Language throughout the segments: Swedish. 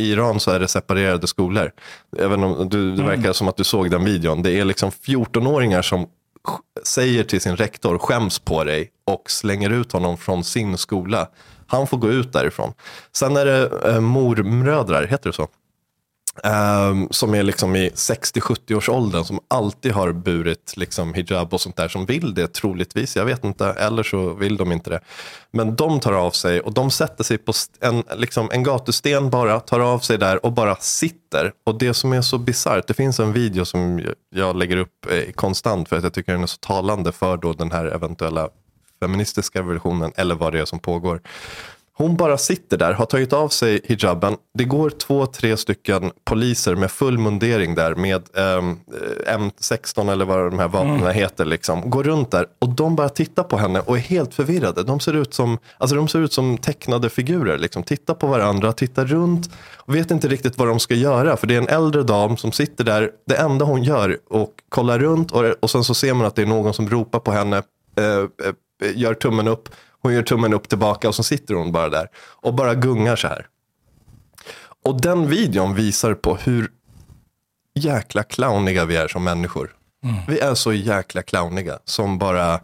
i Iran så är det separerade skolor. Även om du, det verkar som att du såg den videon. Det är liksom 14-åringar som säger till sin rektor, skäms på dig och slänger ut honom från sin skola. Han får gå ut därifrån. Sen är det eh, mormödrar, heter det så? Um, som är liksom i 60-70 års åldern som alltid har burit liksom hijab och sånt där som vill det troligtvis. Jag vet inte, eller så vill de inte det. Men de tar av sig och de sätter sig på en, liksom en gatusten bara, tar av sig där och bara sitter. Och det som är så bisarrt, det finns en video som jag- lägger upp eh, konstant för att jag tycker den är så talande för då den här eventuella feministiska revolutionen. eller vad det är som pågår. Hon bara sitter där, har tagit av sig hijaben. Det går två, tre stycken poliser med full mundering där med ehm, eh, M16 eller vad de här vapnen heter. Liksom. Går runt där och de bara tittar på henne och är helt förvirrade. De ser ut som, alltså de ser ut som tecknade figurer. Liksom. Tittar på varandra, tittar runt och vet inte riktigt vad de ska göra. För det är en äldre dam som sitter där. Det enda hon gör och kollar runt och, och sen så ser man att det är någon som ropar på henne. Eh, eh, gör tummen upp. Hon gör tummen upp tillbaka och så sitter hon bara där och bara gungar så här. Och den videon visar på hur jäkla clowniga vi är som människor. Vi är så jäkla clowniga som bara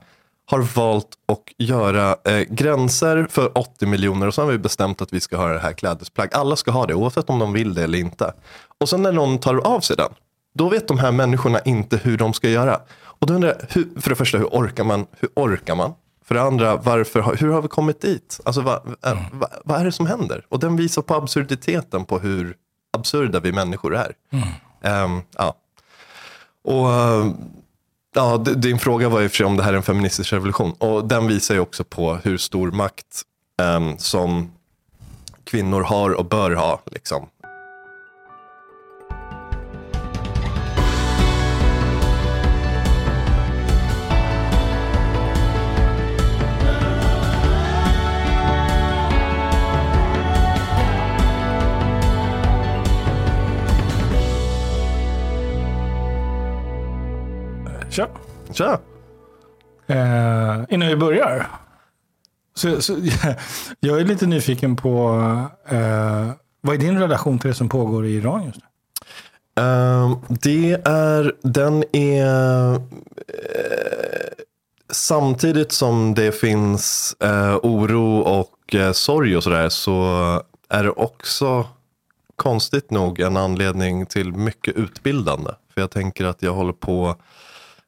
har valt att göra eh, gränser för 80 miljoner och så har vi bestämt att vi ska ha det här klädesplagg. Alla ska ha det oavsett om de vill det eller inte. Och sen när någon tar av sig den, då vet de här människorna inte hur de ska göra. Och då undrar jag, hur, för det första, hur orkar man? Hur orkar man? För det andra, varför, hur har vi kommit dit? Alltså, vad, äh, vad, vad är det som händer? Och den visar på absurditeten på hur absurda vi människor är. Ehm, ja. Och ja, din fråga var ju för sig om det här är en feministisk revolution. Och den visar ju också på hur stor makt ehm, som kvinnor har och bör ha. Liksom. Tja. Tja! Eh, innan vi börjar. Så, så, jag är lite nyfiken på eh, vad är din relation till det som pågår i Iran just nu? Ehm, det är, den är, eh, samtidigt som det finns eh, oro och eh, sorg och sådär så är det också konstigt nog en anledning till mycket utbildande. För jag tänker att jag håller på,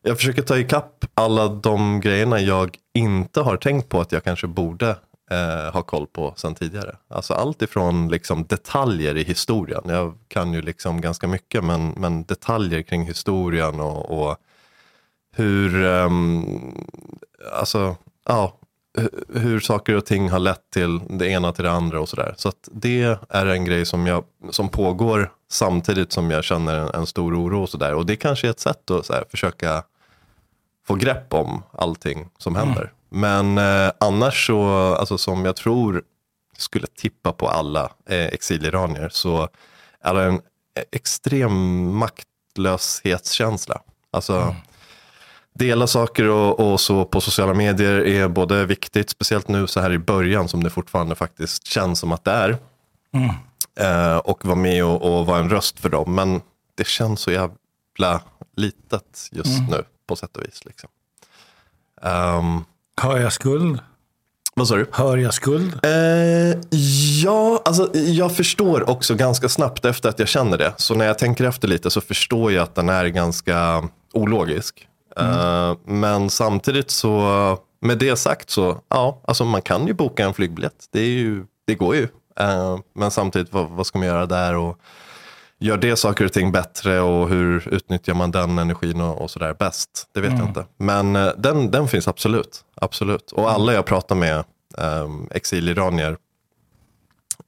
jag försöker ta ikapp alla de grejerna jag inte har tänkt på att jag kanske borde eh, ha koll på sen tidigare. Alltså allt ifrån liksom detaljer i historien. Jag kan ju liksom ganska mycket men, men detaljer kring historien och, och hur, um, alltså, ja, hur saker och ting har lett till det ena till det andra och sådär. Så att det är en grej som, jag, som pågår samtidigt som jag känner en, en stor oro och sådär. Och det kanske är ett sätt att så här, försöka få grepp om allting som händer. Men eh, annars så, alltså som jag tror skulle tippa på alla eh, exiliranier så är det en extrem maktlöshetskänsla. Alltså dela saker och, och så på sociala medier är både viktigt, speciellt nu så här i början som det fortfarande faktiskt känns som att det är. Eh, och vara med och, och vara en röst för dem. Men det känns så jävla litet just nu på sätt och vis. Liksom. Ehm, Hör jag skuld? vad sa du? Hör jag skuld? Eh, ja, alltså jag förstår också ganska snabbt efter att jag känner det. Så när jag tänker efter lite så förstår jag att den är ganska ologisk. Eh, men samtidigt så, med det sagt så, ja, alltså man kan ju boka en flygbiljett. Det, är ju, det går ju. Eh, men samtidigt, vad, vad ska man göra där? Och gör det saker och ting bättre och hur utnyttjar man den energin och, och sådär bäst? Det vet jag inte. Men eh, den, den finns absolut. absolut. Och alla jag pratar med, um, exiliranier,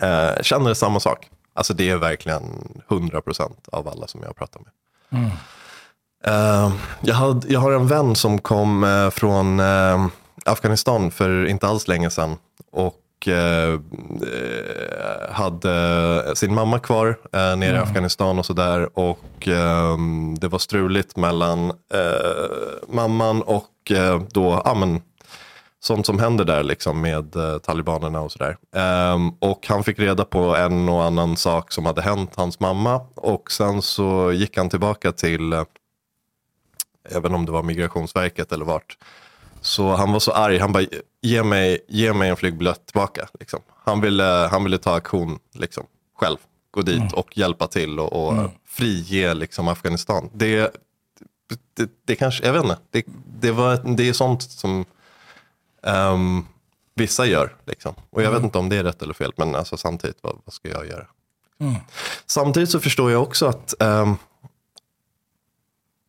eh, känner samma sak. Alltså det är verkligen 100% av alla som jag pratar med. Eh, jag, hade, jag har en vän som kom eh, från eh, Afghanistan för inte alls länge sedan. Och eh, eh, hade sin mamma kvar eh, nere i Afghanistan och sådär. Och eh, det var struligt mellan eh, mamman och eh, då, ja men, sånt som händer där liksom med talibanerna och sådär. Um, och han fick reda på en och annan sak som hade hänt hans mamma. Och sen så gick han tillbaka till, även om det var migrationsverket eller vart. Så han var så arg, han bara, ge mig, ge mig en flygbiljett tillbaka. Liksom. Han, ville, han ville ta aktion liksom, själv, gå dit mm. och hjälpa till och, och mm. frige liksom, Afghanistan. Det, det, det, kanske, jag vet inte, det, det, var, det är sånt som um, vissa gör. Liksom. Och jag mm. vet inte om det är rätt eller fel, men alltså, samtidigt, vad, vad ska jag göra? Mm. Samtidigt så förstår jag också att um,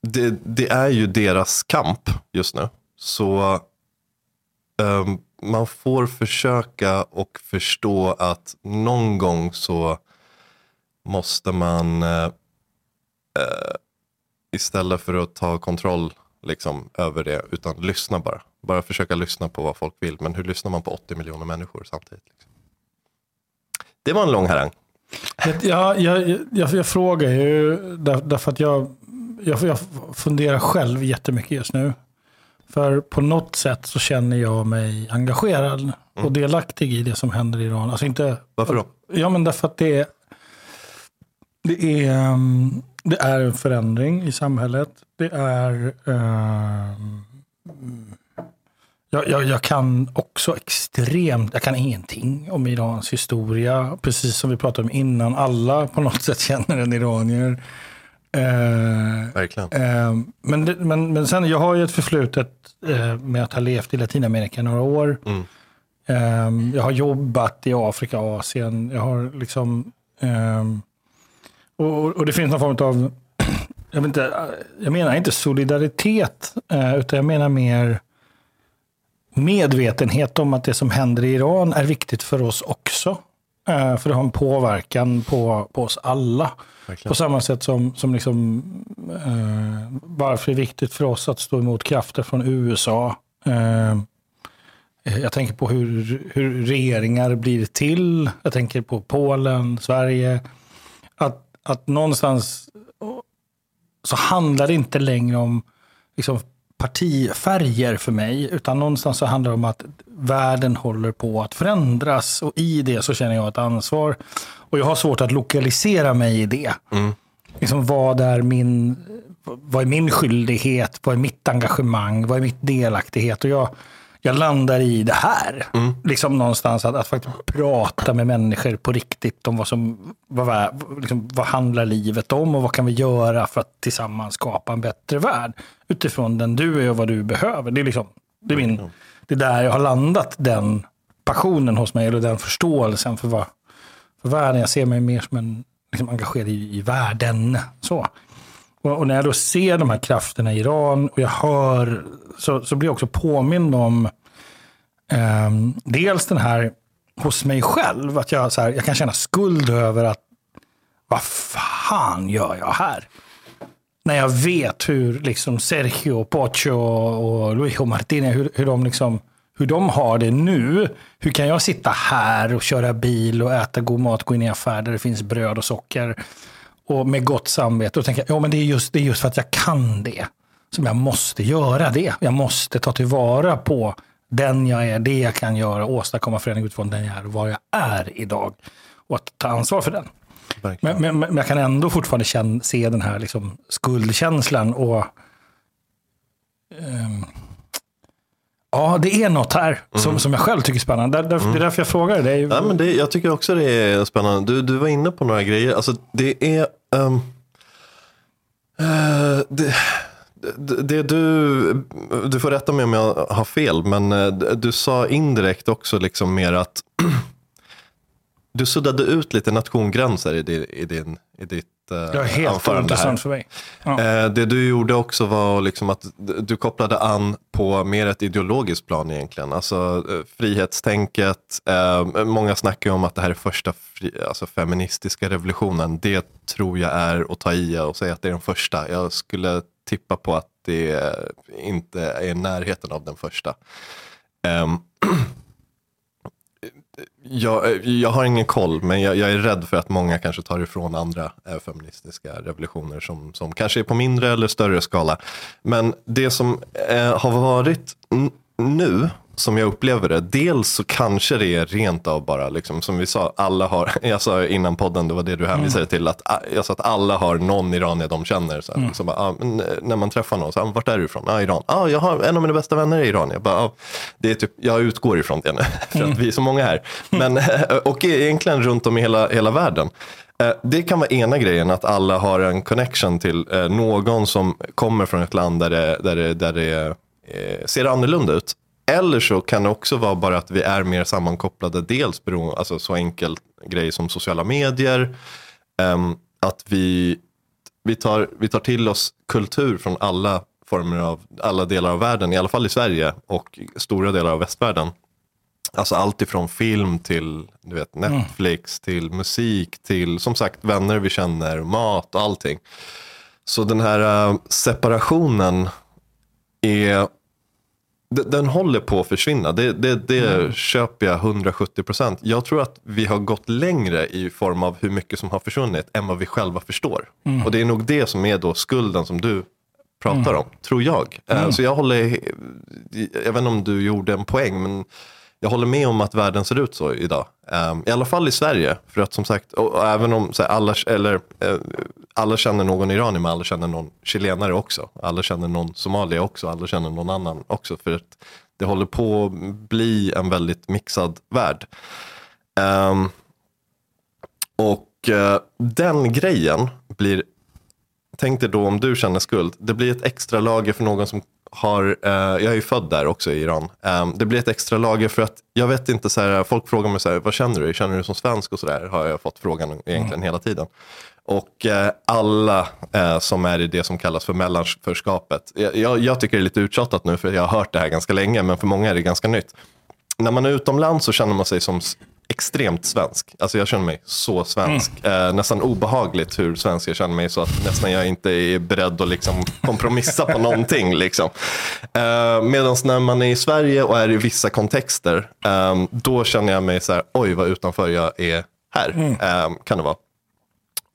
det, det, är ju deras kamp just nu. Så um, man får försöka och förstå att någon gång så måste man uh, uh, istället för att ta kontroll liksom, över det, utan lyssna bara. Bara försöka lyssna på vad folk vill. Men hur lyssnar man på 80 miljoner människor samtidigt? Liksom? Det var en lång harang. Ja, jag, jag, jag frågar ju där, därför att jag, jag, jag funderar själv jättemycket just nu. För på något sätt så känner jag mig engagerad mm. och delaktig i det som händer i Iran. Alltså inte, Varför då? Ja, men därför att det är, det är, um, det är en förändring i samhället. Det är... Uh, jag, jag, jag, kan också extremt, jag kan ingenting om Irans historia. Precis som vi pratade om innan, alla på något sätt känner en iranier. Eh, Verkligen. Eh, men, men, men sen, jag har ju ett förflutet eh, med att ha levt i Latinamerika några år. Mm. Eh, jag har jobbat i Afrika och Asien. Jag har liksom... Ehm, och, och, det finns någon form av... Jag, inte, jag menar inte solidaritet, eh, utan jag menar mer medvetenhet om att det som händer i Iran är viktigt för oss också. Eh, för det har en påverkan på, på oss alla. Verkligen. På samma sätt som, som liksom, eh, varför det är viktigt för oss att stå emot krafter från USA. Eh, jag tänker på hur, hur regeringar blir till. Jag tänker på Polen, Sverige. Att, att någonstans så handlar det inte längre om liksom, partifärger för mig, utan någonstans så handlar det om att världen håller på att förändras och i det så känner jag ett ansvar. Och jag har svårt att lokalisera mig i det. Mm. Liksom, vad, är min, vad är min skyldighet? Vad är mitt engagemang? Vad är mitt delaktighet? Och jag, jag landar i det här. Mm. Liksom någonstans att, att faktiskt prata med människor på riktigt om vad som vad, liksom, vad handlar livet om och vad kan vi göra för att tillsammans skapa en bättre värld utifrån den du är och vad du behöver. Det är, liksom, det är, min, det är där jag har landat den passionen hos mig, eller den förståelsen för, vad, för världen. Jag ser mig mer som en liksom, engagerad i, i världen. Så. Och, och, när jag då ser de här krafterna i Iran och jag hör, så, så blir jag också påmind om eh, dels den här hos mig själv, att jag, så här, jag kan känna skuld över att vad fan gör jag här? När jag vet hur liksom Sergio, Pocho och Luis Martinez, hur, hur, de liksom, hur de har det nu. Hur kan jag sitta här och köra bil och äta god mat, gå in i affär där det finns bröd och socker och med gott samvete och tänka, ja men det är, just, det är just för att jag kan det som jag måste göra det. Jag måste ta tillvara på den jag är, det jag kan göra, åstadkomma förändring utifrån den jag är och var jag är idag. Och att ta ansvar för den. Men, men, men, jag kan ändå fortfarande känna, se den här liksom skuldkänslan och um, Ja, det är något här som, mm. som jag själv tycker är spännande. Där, mm. Det är därför jag frågar dig. Ja, men det, jag tycker också det är spännande. Du, du var inne på några grejer. Alltså, det är... Um, uh, det, det, det, du, du får rätta mig om jag har fel, men uh, du sa indirekt också liksom mer att du suddade ut lite nationsgränser i, din, i, din, i ditt uh, Det var helt ointressant för mig. Ja. Uh, det du gjorde också var liksom att du kopplade an på mer ett ideologiskt plan egentligen. Alltså uh, frihetstänket. Många snackar ju om att det här är första fri, alltså, feministiska revolutionen. Det tror jag är att ta i och säga att det är den första. Jag skulle tippa på att det inte är i närheten av den första. Jag, eh, jag har ingen koll, men jag, jag, är rädd för att många kanske tar ifrån andra eh, feministiska revolutioner som, som kanske är på mindre eller större skala. Men det som eh, har varit nu, som jag upplever det, dels så kanske det är rent av bara, liksom, som vi sa, alla har, jag sa innan podden, det var det du hänvisade till, att ah, jag sa att alla har någon iranier de känner. Så, här, så bara, ah, eh, när man träffar någon, så, ah, vart är du ifrån? Ah, Iran. Ah, jag har en av mina bästa vänner i Iran. Jag, bara, ah, det är typ, jag utgår ifrån det nu, för att vi är så många här. Men, och egentligen runt om i hela, hela världen. Eh, Det kan vara ena grejen, att alla har en connection till eh, någon som kommer från ett land där det, där det, där det eh, ser annorlunda ut. Eller så kan det också vara bara att vi är mer sammankopplade, dels beroende, alltså så enkel grej som sociala medier, ehm, att vi, vi, tar, vi tar till oss kultur från alla former av, alla delar av världen, i alla fall i Sverige och stora delar av västvärlden. Alltså allt ifrån film till du vet, Netflix, till musik, till som sagt vänner vi känner, mat och allting. Så den här eh, separationen är, de- den håller på att försvinna. Det, det, det köper jag 170 procent. Jag tror att vi har gått längre i form av hur mycket som har försvunnit än vad vi själva förstår. Och det är nog det som är då skulden som du pratar om, tror jag. Eh, Så jag håller, jag vet inte om du gjorde en poäng, men jag håller med om att världen ser ut så idag. Um, I alla fall i Sverige. För att som sagt, och, och även om så här, alla, eller, eh, alla känner någon iranier, men alla känner någon chilenare också. Alla känner någon somalier också, alla känner någon annan också. För att det håller på att bli en väldigt mixad värld. Um, och uh, den grejen blir, tänk dig då om du känner skuld, det blir ett extra lager för någon som har, uh, jag är ju född där också i Iran. Um, det blir ett extra lager för att jag vet inte, så här, folk frågar mig så här, vad känner du? Känner du som svensk och så där? Har jag fått frågan egentligen hela tiden. Och eh, alla eh, som är i det som kallas för mellanförskapet. Jag, jag, tycker det är lite uttjatat nu för jag har hört det här ganska länge, men för många är det ganska nytt. När man är utomlands så känner man sig som extremt svensk. Alltså jag känner mig så svensk. Eh, nästan obehagligt hur svensk jag känner mig så att nästan jag inte är beredd att liksom kompromissa på någonting. Liksom. Eh, Medan när man är i Sverige och är i vissa kontexter, eh, då känner jag mig så här, oj vad utanför jag är här. Eh, kan det vara.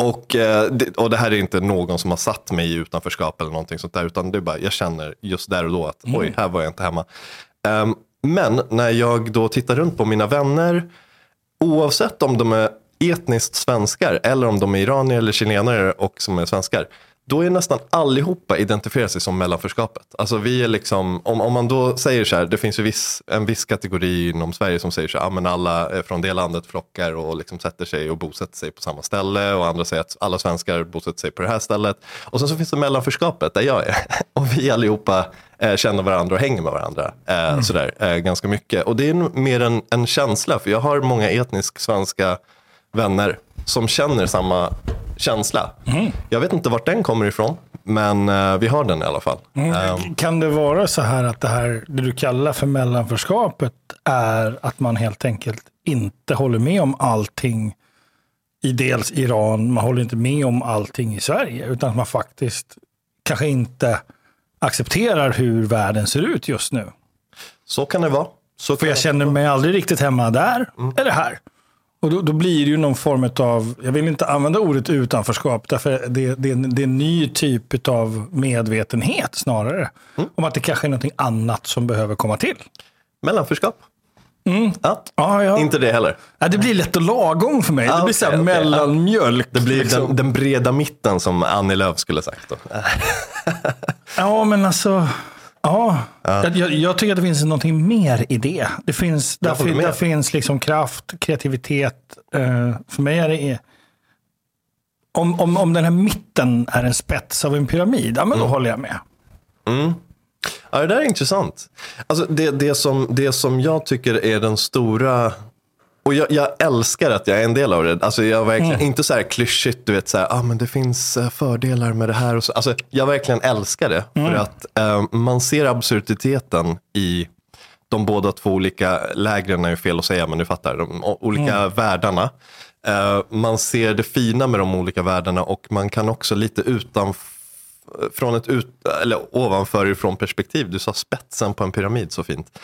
Och, eh, och det här är inte någon som har satt mig i utanförskap eller någonting sånt där, utan det är bara, jag känner just där och då att oj, här var jag inte hemma. Ehm, men när jag då tittar runt på mina vänner, oavsett om de är etniskt svenskar eller om de är iranier eller chilenare och som är svenskar, då är nästan allihopa identifierar sig som mellanförskapet. Alltså vi är liksom, om, om man då säger så här, det finns ju viss, en viss kategori inom Sverige som säger så här, ah, men alla från det landet flockar och liksom sätter sig och bosätter sig på samma ställe och andra säger att alla svenskar bosätter sig på det här stället. Och sen så finns det mellanförskapet där jag är. Och vi allihopa eh, känner varandra och hänger med varandra eh, sådär, eh, ganska mycket. Och det är mer en, en känsla, för jag har många etnisk svenska vänner som känner samma känsla. Jag vet inte vart den kommer ifrån, men eh, vi har den i alla fall. Ehm, Kan det vara så här att det här, det du kallar för mellanförskapet, är att man helt enkelt inte håller med om allting i dels Iran, man håller inte med om allting i Sverige, utan att man faktiskt kanske inte accepterar hur världen ser ut just nu. så kan det vara. Så För jag känner mig aldrig riktigt hemma där eller här. Och då, då blir det ju någon form av, jag vill inte använda ordet utanförskap, därför det, det, det är en ny typ av medvetenhet snarare. Om att det kanske är någonting annat som behöver komma till. Mellanförskap? Ja, Ja, ja. inte det heller. Ja, det blir lätt och lagom för mig. Ah, det blir så här okej, okej. mellanmjölk. Det blir liksom. den, den breda mitten som Annie Lööf skulle sagt. Ja, men alltså. Ja, Jag, jag, jag tycker att det finns någonting mer i det. Det finns, där, fin, där finns liksom kraft, kreativitet. Eh, för mig är det... Om, om, om den här mitten är en spets av en pyramid, ja, men då håller jag med. Ja, det där är intressant. Alltså, det, det, som, det som jag tycker är den stora... Och jag, jag älskar att jag är en del av det. Alltså, jag verkligen, Inte så här klyschigt, du vet, så här, ah, men det finns eh, fördelar med det här. Och så. Alltså, jag verkligen älskar det. För att eh, man ser absurditeten i de båda två olika lägren, är ju fel att säga, men du fattar. De olika världarna. Eh, man ser det fina med de olika världarna och man kan också lite utanför från ett ut, eller ovanför ifrån perspektiv. Du sa spetsen på en pyramid så fint.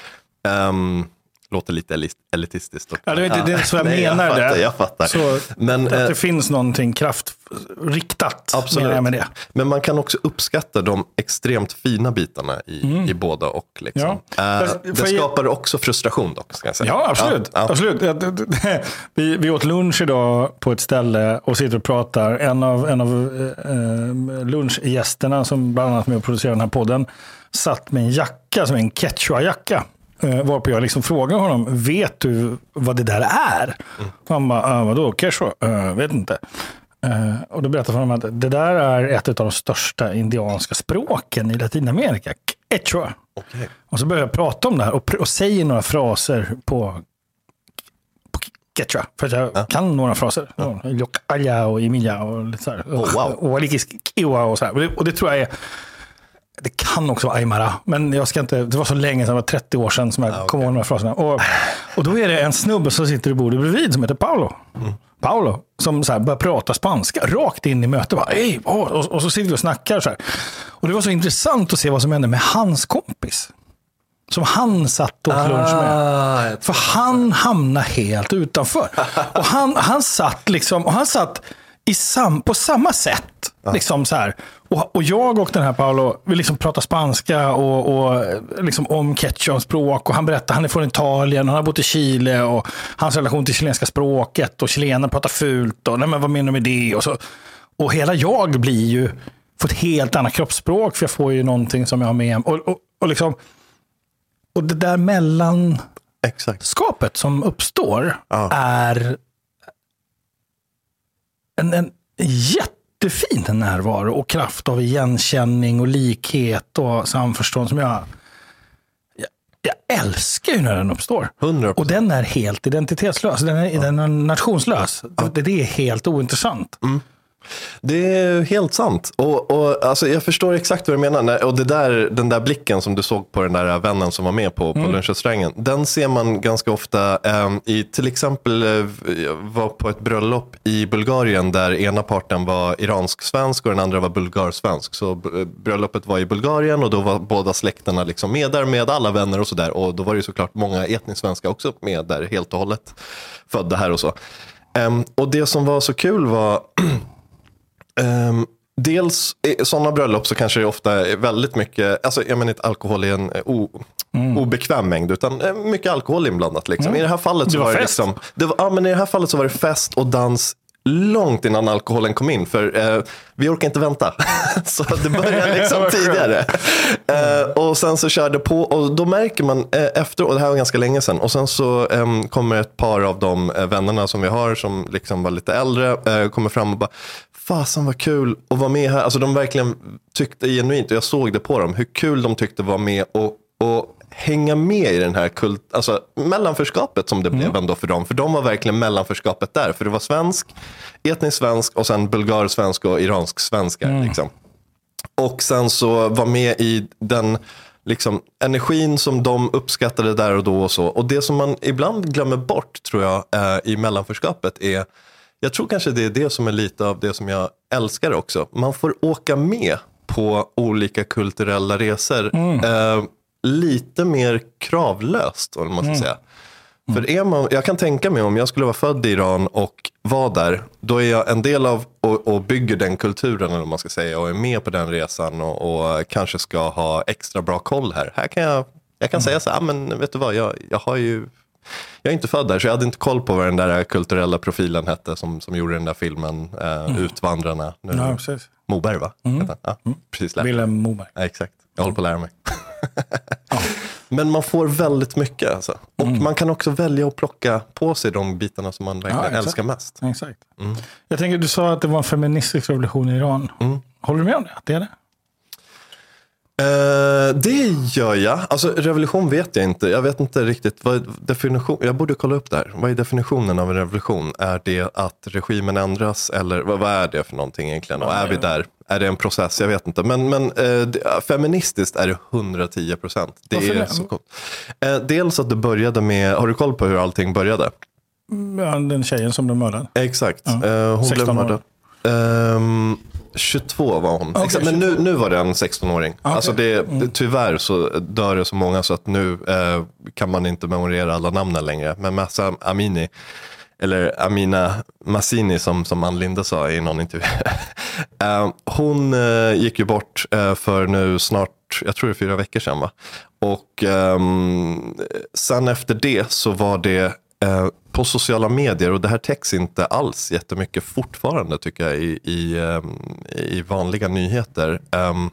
Ehm, låter lite elit- elitistiskt. Ja, det, det, det är så jag Nej, menar jag fattar, det. Jag fattar. Så Men, att eh, det finns någonting kraftriktat Absolut. menar jag med det. Men man kan också uppskatta de extremt fina bitarna i, i båda och. Liksom. Mm. Ja. Eh, det får jag- skapar också frustration dock. Ska jag säga. Ja, absolut. Ja, ja. absolut. Ja, det- Vi, vi åt lunch idag på ett ställe och sitter och pratar. En av, en av eh, lunchgästerna som bland annat med och producerar den här podden satt med en jacka som är en Quechua-jacka. Eh, varpå jag liksom frågar honom, vet du vad det där är? Mm. Han bara, äh, vadå Quechua? Uh, vet inte. Eh, och då berättade han att det där är ett av de största indianska språken i Latinamerika. Quechua. Okej. Och så börjar jag prata om det här och, och säger några fraser på, på quechua. För att jag kan några fraser. Och imilla och lite så här. Oh, wow. Och och så här. Och det, och det tror jag är... Det kan också vara aymara, men jag ska inte, det var så länge sedan, det var 30 år sedan som jag Ah, kom okej. ihåg de här fraserna. Och, och då är det en snubbe som sitter i bordet bredvid som heter Paolo. Mm. Paolo, som så här börjar prata spanska rakt in i mötet. Bara, Ey, åh, och, och så sitter vi och snackar. Så här. Och det var så intressant att se vad som hände med hans kompis. Som han satt och åt lunch med. Ah, För han hamnade helt utanför. Och han, han satt liksom, och han satt i sam, på samma sätt. Liksom så här. Och, och jag och den här Paolo, vi liksom pratar spanska och, och liksom om språk Och han berättar, han är från Italien, han har bott i Chile och hans relation till chilenska språket. Och chilener pratar fult och nej men vad menar du med det? Och, så, och hela jag blir ju, får ett helt annat kroppsspråk för jag får ju någonting som jag har med. Och, och, och liksom, och det där mellan Exakt. skapet som uppstår Ja. är en, en jättefin närvaro och kraft av igenkänning och likhet och samförstånd som jag, jag, älskar ju när den uppstår. 100 Och den är helt identitetslös, den är, den är nationslös. Det, det är helt ointressant. Det är helt sant. Och, och, alltså, jag förstår exakt vad du menar. Och det där, den där blicken som du såg på den där vännen som var med på, på lunchrestaurangen. Den ser man ganska ofta ehm, i till exempel, eh, jag var på ett bröllop i Bulgarien där ena parten var iransk-svensk och den andra var bulgarsvensk. Så b- bröllopet var i Bulgarien och då var båda släkterna liksom med där med alla vänner och sådär. Och då var det ju såklart många etniskt svenska också med där helt och hållet. Födda här och så. Ehm, och det som var så kul var Ehm, dels i sådana bröllop så kanske det ofta är väldigt mycket, alltså jag menar inte alkohol i en eh, o, Mm. obekväm mängd, utan eh, mycket alkohol inblandat. Liksom. I det här fallet så Det var var det fest. liksom, det var, ja, men i det här fallet så var det fest och dans långt innan alkoholen kom in. För eh, vi orkar inte vänta. så det började liksom tidigare. Eh, och sen så körde på och då märker man eh, efter, och det här var ganska länge sedan, och sen så em, kommer ett par av de eh, vännerna som vi har som liksom var lite äldre, kommer fram och bara, fasen vad kul att vara med här. Alltså de verkligen tyckte genuint, och jag såg det på dem, hur kul de tyckte vara med och, och hänga med i den här kult, alltså mellanförskapet som det blev ändå för dem. För de var verkligen mellanförskapet där. För det var svensk, etnisk svensk och sen bulgarsvensk och iransk svenska. Liksom. Och sen så var med i den liksom, energin som de uppskattade där och då och så. Och det som man ibland glömmer bort tror jag eh, i mellanförskapet är, jag tror kanske det är det som är lite av det som jag älskar också. Man får åka med på olika kulturella resor. Eh, lite mer kravlöst, om man ska säga. För är man, jag kan tänka mig om jag skulle vara född i Iran och vara där, då är jag en del av och, och bygger den kulturen eller man ska säga och är med på den resan och, och kanske ska ha extra bra koll här. Här kan jag, jag kan säga så här, "Ah, men vet du vad, jag, jag har ju jag är inte född där så jag hade inte koll på vad den där kulturella profilen hette som, som gjorde den där filmen eh, Utvandrarna. Nu, Ja, precis. Moberg va? Han? Ja, precis. lärt mig. Wilhelm Moberg. Ja, exakt, jag håller på att lära mig. Men man får väldigt mycket. Alltså. Och man kan också välja att plocka på sig de bitarna som man verkligen exakt. älskar mest. Exakt. Jag tänker, du sa att det var en feministisk revolution i Iran. Håller du med om det? Att det är det? Eh, det gör jag. Alltså revolution vet jag inte. Jag vet inte riktigt vad definition. Jag borde kolla upp det här. Vad är definitionen av en revolution? Är det att regimen ändras eller vad, vad är det för någonting egentligen? Och är vi där? Är det en process? Jag vet inte. Men, men det, feministiskt är det 110 procent. Det Varför är det? så coolt. Eh, dels att det började med, har du koll på hur allting började? Ja, den tjejen som blev mördad. Exakt. Hon 16 blev mördad. Ehm, 22 var hon. Okay, men nu, nu var det en 16-åring. Okay. Alltså det, mm. Tyvärr så dör det så många så att nu eh, kan man inte memorera alla namnen längre. Men Massa Amini, eller Amina Massini som, som Ann Linde sa i någon intervju. eh, hon eh, gick ju bort eh, för nu snart, jag tror det är fyra veckor sedan va? Och ehm, sen efter det så var det eh, på sociala medier, och det här täcks inte alls jättemycket fortfarande tycker jag i, i, ehm, i vanliga nyheter. Um,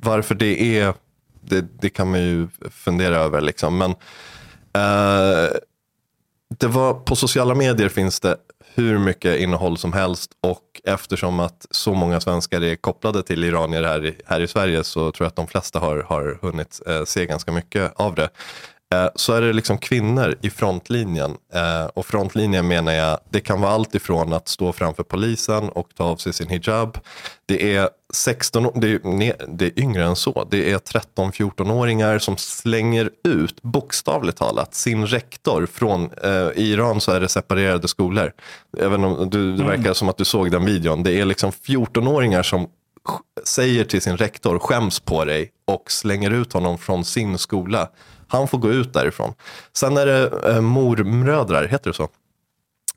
varför det är, det, det, kan man ju fundera över. Liksom. Men uh, det var, på sociala medier finns det hur mycket innehåll som helst och eftersom att så många svenskar är kopplade till iranier här i, här i Sverige så tror jag att de flesta har, har hunnit eh, se ganska mycket av det. Eh, så är det liksom kvinnor i frontlinjen. Eh, och frontlinjen menar jag, det kan vara allt ifrån att stå framför polisen och ta av sig sin hijab. Det är 16 det är, det är yngre än så. Det är 13-14-åringar som slänger ut, bokstavligt talat, sin rektor från, eh, i Iran så är det separerade skolor. Även om du, det verkar mm. som att du såg den videon. Det är liksom 14-åringar som säger till sin rektor, skäms på dig och slänger ut honom från sin skola. Han får gå ut därifrån. Sen är det eh, mormödrar, heter det så?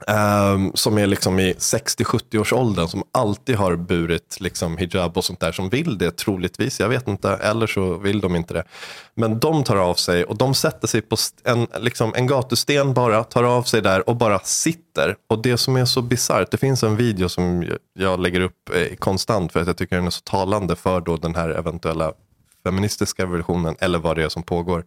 Um, som är liksom i 60-70 års åldern som alltid har burit liksom hijab och sånt där som vill det troligtvis. Jag vet inte, eller så vill de inte det. Men de tar av sig och de sätter sig på en, liksom en gatusten bara, tar av sig där och bara sitter. Och det som är så bisarrt, det finns en video som jag lägger upp eh, konstant för att jag tycker den är så talande för då den här eventuella feministiska revolutionen eller vad det är som pågår.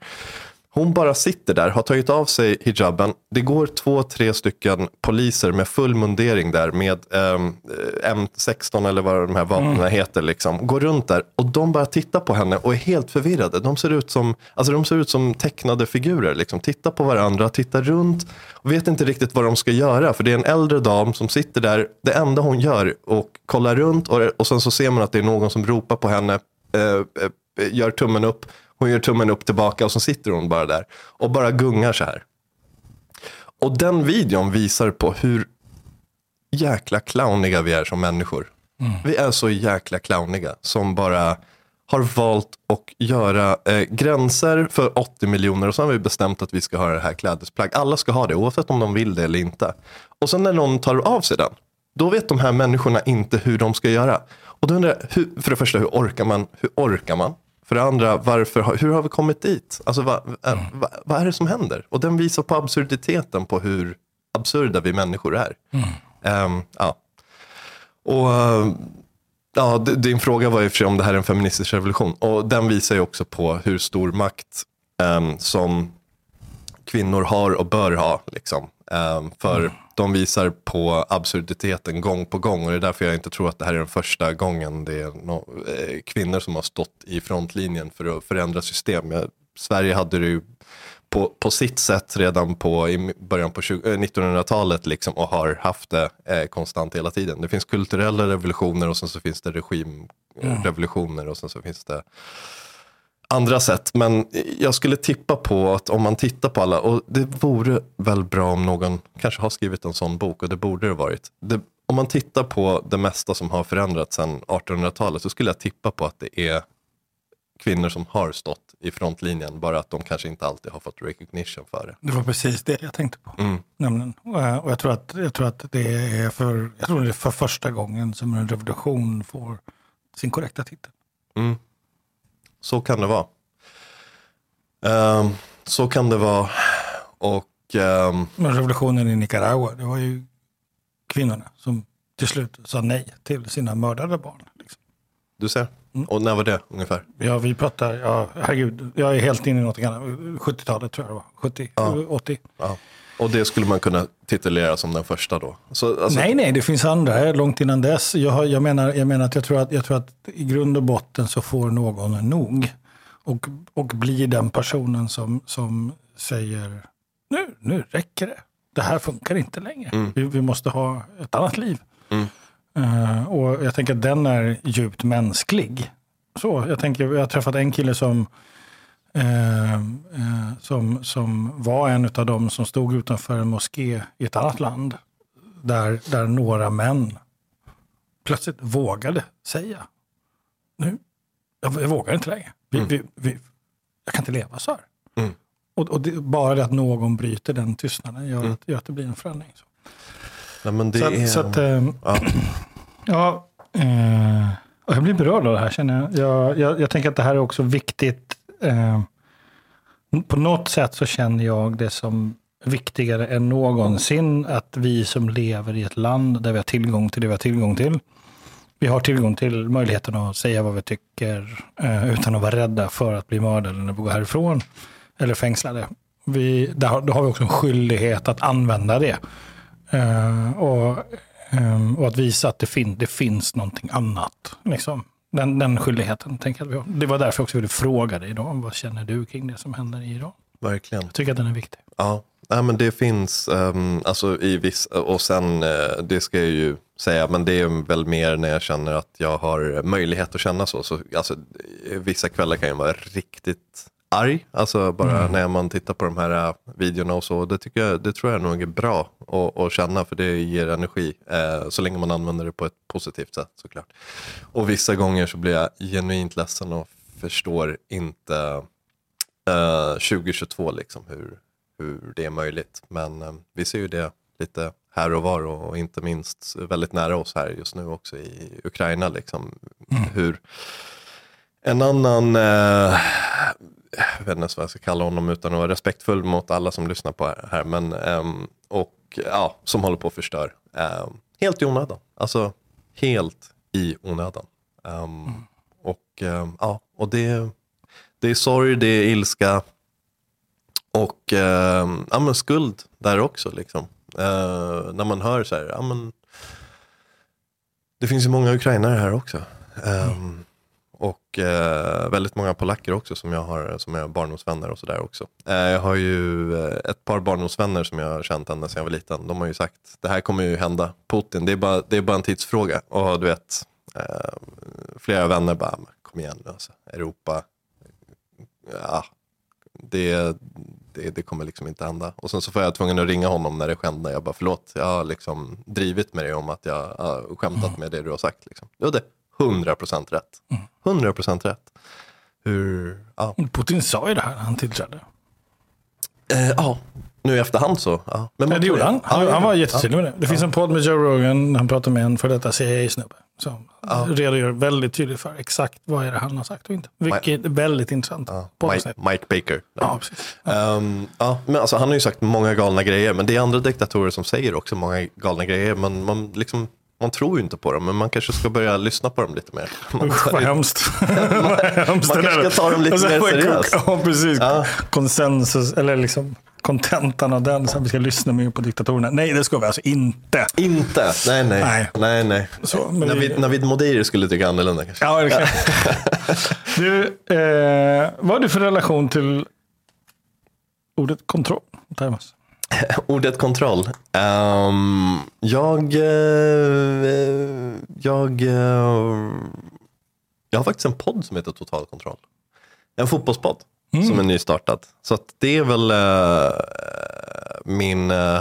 Hon bara sitter där, har tagit av sig hijaben. Det går två, tre stycken poliser med full mundering där med um, M16 eller vad de här vapnen mm. heter. Liksom. Går runt där och de bara tittar på henne och är helt förvirrade. De ser ut som, alltså de ser ut som tecknade figurer. Liksom. Tittar på varandra, tittar runt och vet inte riktigt vad de ska göra. För det är en äldre dam som sitter där. Det enda hon gör och kollar runt och, och sen så ser man att det är någon som ropar på henne. Eh, eh gör tummen upp. Hon gör tummen upp tillbaka och så sitter hon bara där och bara gungar så här. Och den videon visar på hur jäkla clowniga vi är som människor. Mm. Vi är så jäkla clowniga som bara har valt att göra eh, gränser för 80 miljoner och så har vi bestämt att vi ska ha det här klädesplagg. Alla ska ha det oavsett om de vill det eller inte. Och sen när någon tar av sig den, då vet de här människorna inte hur de ska göra. Och då undrar jag, hur, för det första, hur orkar man? Hur orkar man? För det andra, varför, hur har vi kommit dit? Alltså, vad, mm. vad, vad är det som händer? Och den visar på absurditeten på hur absurda vi människor är. Mm. Um, ja. Och ja, din fråga var ju för om det här är en feministisk revolution. Och den visar ju också på hur stor makt um, som kvinnor har och bör ha. Liksom. Um, för mm de visar på absurditeten gång på gång och det är därför jag inte tror att det här är den första gången det är no eh, kvinnor som har stått i frontlinjen för att förändra system. Sverige hade det ju på, på sitt sätt redan på, i början på 1900-talet eh, liksom, och har haft det eh, konstant hela tiden. Det finns kulturella revolutioner och sen så finns det regimrevolutioner och sen så finns det andra sätt. Men jag skulle tippa på att om man tittar på alla, och det vore väl bra om någon kanske har skrivit en sån bok och det borde det varit. Det, om man tittar på det mesta som har förändrats sedan 1800-talet så skulle jag tippa på att det är kvinnor som har stått i frontlinjen, bara att de kanske inte alltid har fått recognition för det. Det var precis det jag tänkte på. Mm. Nämligen. Och jag tror, att, jag tror att det är för, jag tror det är för första gången som en revolution får sin korrekta titel. Mm. Så kan det vara. Um, så kan det vara. Och, um, Men revolutionen i Nicaragua, det var ju kvinnorna som till slut sa nej till sina mördade barn. Liksom. Du ser. Mm. Och när var det ungefär? Ja, vi pratar, ja, herregud, jag är helt inne i något annat. 70-talet tror jag det var. 70, ja. 80. Ja. Och det skulle man kunna titulera som den första då? Så, alltså... Nej, nej, det finns andra långt innan dess. Jag, jag, menar, jag menar att jag tror att, jag tror att i grund och botten så får någon nog. Och, och blir den personen som, som säger nu, nu räcker det. Det här funkar inte längre. Mm. Vi, vi, måste ha ett annat liv. Mm. Uh, och jag tänker att den är djupt mänsklig. Så, jag, tänker, jag har träffat en kille som Eh, eh, som, som var en av dem som stod utanför en moské i ett annat land. Där, där några män plötsligt vågade säga, nu, jag, jag vågar inte längre. Vi, Mm. vi, vi, jag kan inte leva så här. Mm. Och, och det, bara det att någon bryter den tystnaden gör, Mm. att, gör att det blir en förändring. Så, Ja, det så, är... så att, ehm, ja. Ja, eh, och jag blir berörd av det här känner jag. Jag, jag. jag tänker att det här är också viktigt. Eh, på något sätt så känner jag det som viktigare än någonsin att vi som lever i ett land där vi har tillgång till det vi har tillgång till. Vi har tillgång till möjligheten att säga vad vi tycker eh, utan att vara rädda för att bli mördade när vi går härifrån eller fängslade. Vi, där, då har vi också en skyldighet att använda det. Eh, och eh, och att visa att det, fin det finns någonting annat. Liksom. Den, den skyldigheten tänker jag att vi har. Det var därför jag också ville fråga dig idag. Vad känner du kring det som händer i Iran? Verkligen. Jag tycker att den är viktig. Ja, Nej, men det finns, um, alltså i viss, och sen eh, det ska jag ju säga, men det är väl mer när jag känner att jag har möjlighet att känna så. så alltså, vissa kvällar kan jag vara riktigt arg, alltså bara när man tittar på de här eh, videorna och så. Det, tycker jag, det tror jag nog är bra att, att känna, för det ger energi, eh, så länge man använder det på ett positivt sätt såklart. Och vissa gånger så blir jag genuint ledsen och förstår inte eh, 2022 liksom hur, hur det är möjligt. Men eh, vi ser ju det lite här och var och inte minst väldigt nära oss här just nu också i Ukraina. Liksom, Hur en annan, eh, jag vet inte ens vad jag ska kalla honom utan att vara respektfull mot alla som lyssnar på här, men um, och ja, som håller på att förstör. Um, ehm, helt i onödan, alltså helt i onödan. Ehm, Och ehm, ja, och det, det är sorg, det är ilska och ja, men skuld där också. Liksom. Uh, när man hör så här, ja, men, det finns ju många ukrainare här också. Mm. Och eh, väldigt många polacker också som jag har som är barndomsvänner och sådär också. Eh, jag har ju eh, ett par barndomsvänner som jag har känt ända sedan jag var liten. De har ju sagt, det här kommer ju hända. Putin, det är bara, det är bara en tidsfråga. Och du vet, eh, flera vänner bara, "Men kom igen nu alltså. Europa, ja, det, det, det kommer liksom inte hända. Och sen så får jag tvungen att ringa honom när det skedde. Jag bara, förlåt, jag har liksom drivit med dig om att jag har skämtat med det du har sagt. Liksom. Jo, det 100% rätt. 100% rätt. Hur, ja. Putin sa ju det här när han tillträdde. Eh, ja, nu i efterhand så. Ja. Men Ja, det gjorde han. Han, Ja, han var ja. jättetydlig med det. Det finns en podd med Joe Rogan han pratar med en för detta CIA-snubbe. Som redogör väldigt tydligt för exakt vad är det han har sagt och inte. Vilket är väldigt intressant. Ja. Mike, Mike Baker. Ja, precis. Ehm, ja, men alltså, han har ju sagt många galna grejer, men det är andra diktatorer som säger också många galna grejer. Man, man, liksom, man tror ju inte på dem, men man kanske ska börja lyssna på dem lite mer. Man, Usch, vad hemskt. Man det kanske ska ta dem lite sen mer det- seriöst. Ja, precis. Ja. Konsensus, eller liksom kontentan av den. Så att vi ska lyssna mer på diktatorerna. Nej, det ska vi alltså inte. Inte, nej nej. Nej. nej, nej. Så, men Navid, vi- Navid Modiri skulle tycka annorlunda kanske. Ja, verkligen. du, eh, vad har du för relation till ordet kontroll? Thomas? Ordet kontroll. Ehm, jag, eh, jag, eh, jag har faktiskt en podd som heter Total kontroll. En fotbollspodd som är nystartad. Så det är väl eh, min, eh,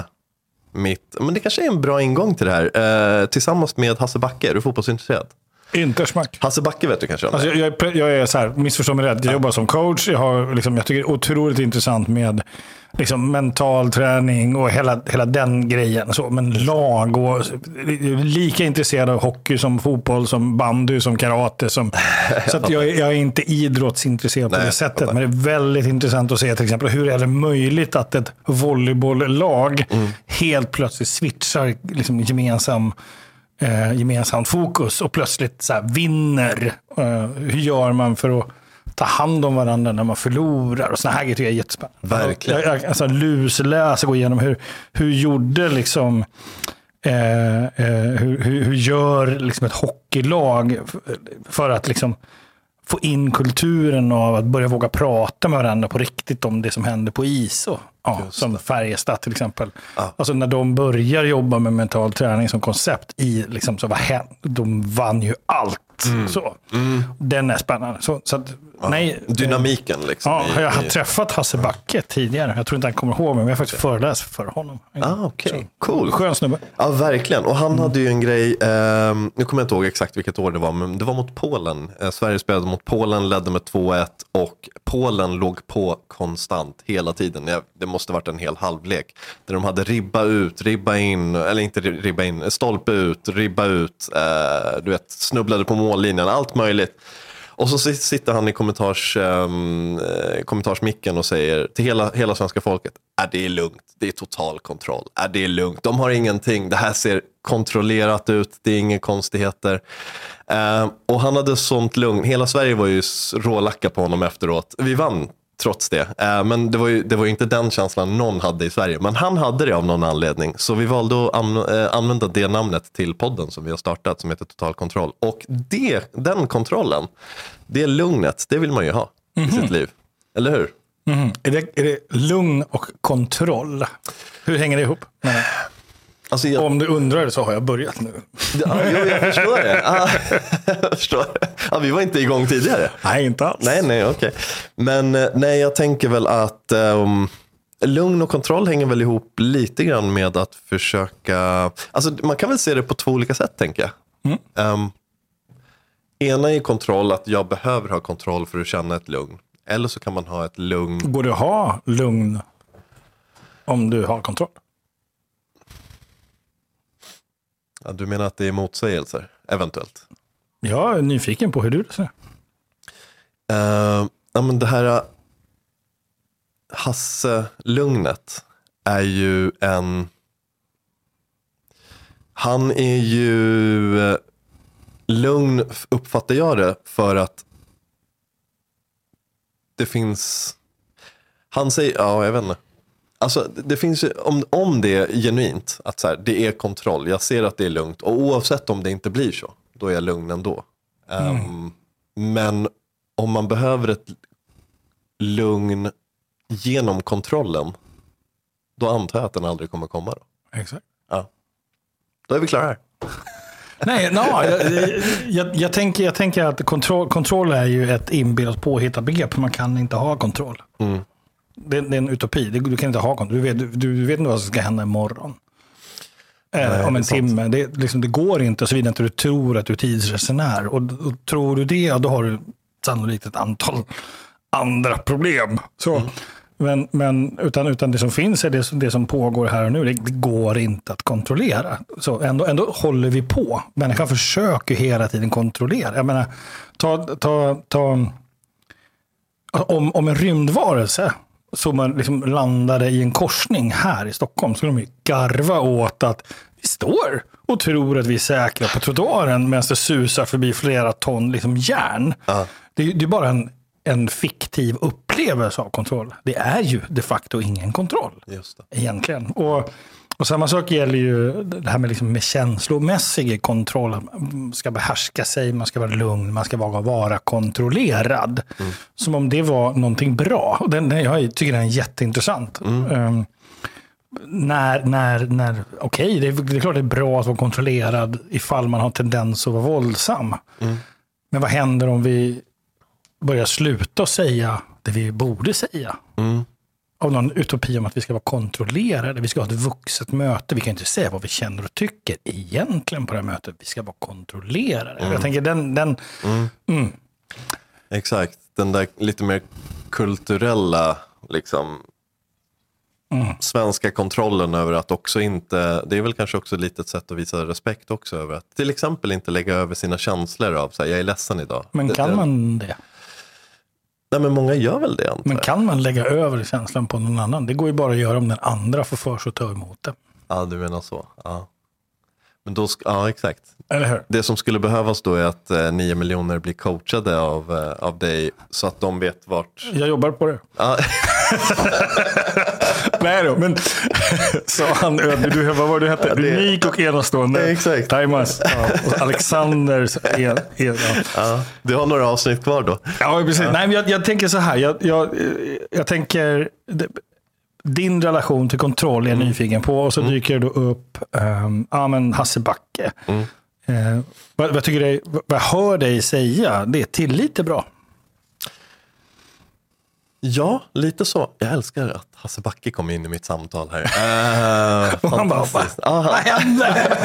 mitt, men det kanske är en bra ingång till det här. Eh, tillsammans med Hasse Backe, är du fotbollsintresserad? Inte smack. Hasse Backe vet du kanske Alltså, jag, jag, är- jag är så här, missförstå mig rätt, jag jobbar som coach. Jag, har, liksom, jag tycker det är otroligt intressant med liksom, mental träning och hela, hela den grejen. Så, men lag och lika intresserad av hockey som fotboll, som bandy, som karate. Som, så att jag, är- jag är inte idrottsintresserad på Nej, det jag sättet. fattar. Men det är väldigt intressant att se till exempel hur är det möjligt att ett volleybolllag Mm. helt plötsligt switchar liksom, gemensam eh, gemensamt fokus och plötsligt så vinner. Eh, hur gör man för att ta hand om varandra när man förlorar? Och såna här grejer tycker jag är jättespännande. Verkligen. Jag, jag, alltså, lusläsa, gå igenom hur, hur gjorde liksom Eh, eh, hur, hur, hur gör liksom ett hockeylag för att liksom få in kulturen av att börja våga prata med varandra på riktigt om det som händer på is. Och, ja, som Färjestad till exempel. Ja. Alltså när de börjar jobba med mental träning som koncept i, liksom, så vad hände? De vann ju allt lätt. Så. Den är spännande. Så, så att, nej, Dynamiken liksom. Ja, jag har i- träffat Hasse Backe tidigare. Jag tror inte han kommer ihåg mig, men jag har faktiskt föreläst för honom. Ah, okej. Cool. Skön snubbe. Ja, verkligen. Och han hade ju en grej, ehm, nu kommer jag inte ihåg exakt vilket år det var, men det var mot Polen. Eh, Sverige spelade mot Polen, ledde med 2-1 och Polen låg på konstant hela tiden. Ja, Det måste varit en hel halvlek. Där de hade ribba ut, ribba in, eller inte ribba in, stolpe ut, ribba ut, eh, du vet, snubblade på mållinjen, allt möjligt. Och så sitter han i kommentars, um, kommentarsmicken och säger till hela, hela svenska folket, är det är lugnt, det är total kontroll, är det är lugnt, de har ingenting, det här ser kontrollerat ut, det är inga konstigheter. Eh, och han hade sånt lugn, hela Sverige var ju rålacka på honom efteråt. Vi vann trots det, Eh, men det var, ju, det var ju inte den känslan någon hade i Sverige. Men han hade det av någon anledning, så vi valde att an, eh, använda det namnet till podden som vi har startat, som heter Total Kontroll. Och det, den kontrollen, det lugnet, det vill man ju ha i sitt liv. Eller hur? Mhm. Är, det, är det lugn och kontroll? Hur hänger det ihop? Men, Alltså, jag, om du undrar så har jag börjat nu. ja, jo, jag förstår det. Ah, jag förstår. Ja, vi var inte igång tidigare. Nej, inte alls. Nej, nej, okej. Men eh, nej, jag tänker väl att um, lugn och kontroll hänger väl ihop lite grann med att försöka, alltså man kan väl se det på två olika sätt tänker jag. Um, ena är kontroll, att jag behöver ha kontroll för att känna ett lugn. Eller så kan man ha ett lugn, Går det att ha lugn om du har kontroll? Ja, du menar att det är motsägelser, eventuellt? Jag är nyfiken på hur du ser. Uh, ja, men det här uh, Hasse-lugnet är ju en... Han är ju eh, lugn, uppfattar jag det, för att det finns... Han säger, ja jag vet inte. Alltså det- finns ju, om, om det är genuint, att så här, det är kontroll, jag ser att det är lugnt och oavsett om det inte blir så, då är jag lugn ändå. Ehm, men om man behöver ett lugn genom kontrollen, då antar jag att den aldrig kommer komma. Då, Exakt. ja. då är vi klara här. Nej, no, jag, jag, jag, tänker, jag tänker att kontroll, kontroll är ju ett inbillat påhittat begrepp. Man kan inte ha kontroll. Mm. Det, det är en utopi. Du kan inte ha kontroll. Du vet, du, du vet inte vad som ska hända imorgon. Eh, Nej, om en timme. Det, liksom, det går inte såvida inte du tror att du är tidsresenär. Och, och tror du det, ja, då har du sannolikt ett antal andra problem. Så. Mm. Men, men utan, utan det som finns är det, som- det som pågår här och nu. Det, det går inte att kontrollera. Så ändå, ändå håller vi på. Människan försöker hela tiden kontrollera. Jag menar, ta, ta, ta, om, om en rymdvarelse som man liksom landade i en korsning här i Stockholm skulle de ju garva åt att vi står och tror att vi är säkra på trottoaren medan det susar förbi flera ton liksom järn. Det, är- det är bara en, en fiktiv upplevelse av kontroll. Det är ju de facto ingen kontroll Just det. egentligen. Och, och samma sak gäller ju det här med, liksom med känslomässig kontroll. Man ska behärska sig, man ska vara lugn, man ska vara, vara kontrollerad. Som om det var någonting bra. Och den, jag tycker den är jätteintressant. Um, när, när, när, okej, det, är- det är klart det är bra att vara kontrollerad ifall man har tendens att vara våldsam. Men vad händer om vi börjar sluta säga det vi borde säga? Av någon utopi om att vi ska vara kontrollerade. Vi ska ha ett vuxet möte. Vi kan inte säga vad vi känner och tycker egentligen på det här mötet. Vi ska vara kontrollerade. Jag tänker den, den mm, Exakt, den där lite mer kulturella, liksom, svenska kontrollen över att också inte, det är väl kanske också ett litet sätt att visa respekt också över att till exempel inte lägga över sina känslor av så här, jag är ledsen idag. men kan det- man det? Nej men många gör väl det antar Men kan man lägga över känslan på någon annan? Det går ju bara att göra om den andra får för sig att ta emot det. Ja du menar så. Ja. Men då, ja exakt. Eller hur? Det som skulle behövas då är att eh, 9 miljoner blir coachade av, eh, av dig så att de vet vart... Jag jobbar på det. Ja, Nej då, men sa han ödmjuk. Du, vad var det du hette? det- Unik och enastående. Exakt. Timas. Ja. Och Alexanders en, en, ja. ja, du har några avsnitt kvar då. Ja, precis. Nej, men jag, jag tänker så här. Jag, jag, jag tänker, det- din relation till kontroll är jag nyfiken på. Och så dyker det då upp um, ja, men Hasse Backe. Eh, vad, vad, tycker dig, vad jag hör dig säga, det är tillit är bra. Ja, lite så. Jag älskar att Hasse Backe kom in i mitt samtal här. Uh, han bara, fantastiskt. "Va? Ah, Vad händer?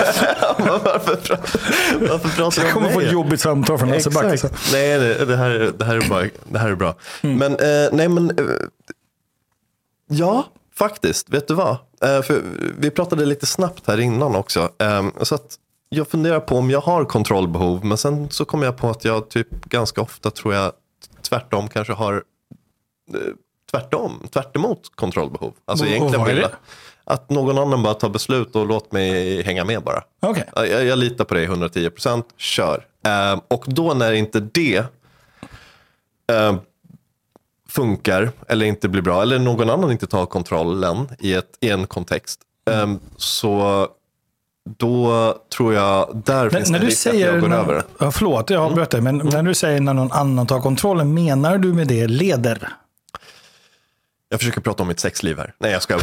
varför, pratar, varför pratar Jag om kommer få ett jobbigt samtal från Hasse Backe. Nej, det, det, här, det, här är bra, det här är bra. Men, eh, nej men, eh, ja, faktiskt. Vet du vad? Eh, för vi pratade lite snabbt här innan också. Eh, så att jag funderar på om jag har kontrollbehov. Men sen så kom jag på att jag typ ganska ofta tror jag tvärtom kanske har tvärtom, tvärt emot kontrollbehov. Alltså Och- egentligen vill att någon annan bara tar beslut och låt mig hänga med bara. Okej. Jag, jag litar på dig 110%, kör. Eh, och då när inte det eh, funkar eller inte blir bra eller någon annan inte tar kontrollen i, ett, i en kontext. eh, så då tror jag, där finns När det du risk att säger, jag går när, över. ja, förlåt, jag avbröt dig, men när du säger när någon annan tar kontrollen, menar du med det leder? Jag försöker prata om mitt sexliv här. Nej, jag skojar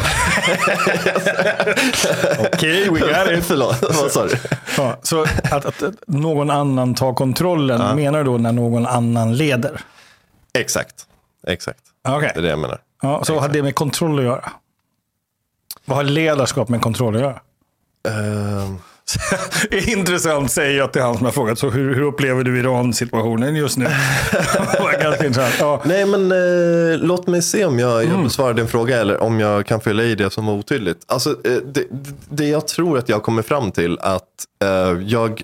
Okej, we got Förlåt, vad sa du? Ja, så att, att någon annan tar kontrollen, menar du då när någon annan leder? Exakt, exakt. Okej. Det är det jag menar. Ja, så vad har det med kontroll att göra? Vad har ledarskap med kontroll att göra? Ehm, Intressant säger jag till han som har frågat. Så hur, hur upplever du Iran-situationen just nu? ganska intressant. Ja. Nej, men eh, låt mig se om jag, jag besvarar din fråga eller om jag kan fylla i det som var otydligt. Alltså, eh, det, det jag tror att jag kommer fram till att eh, jag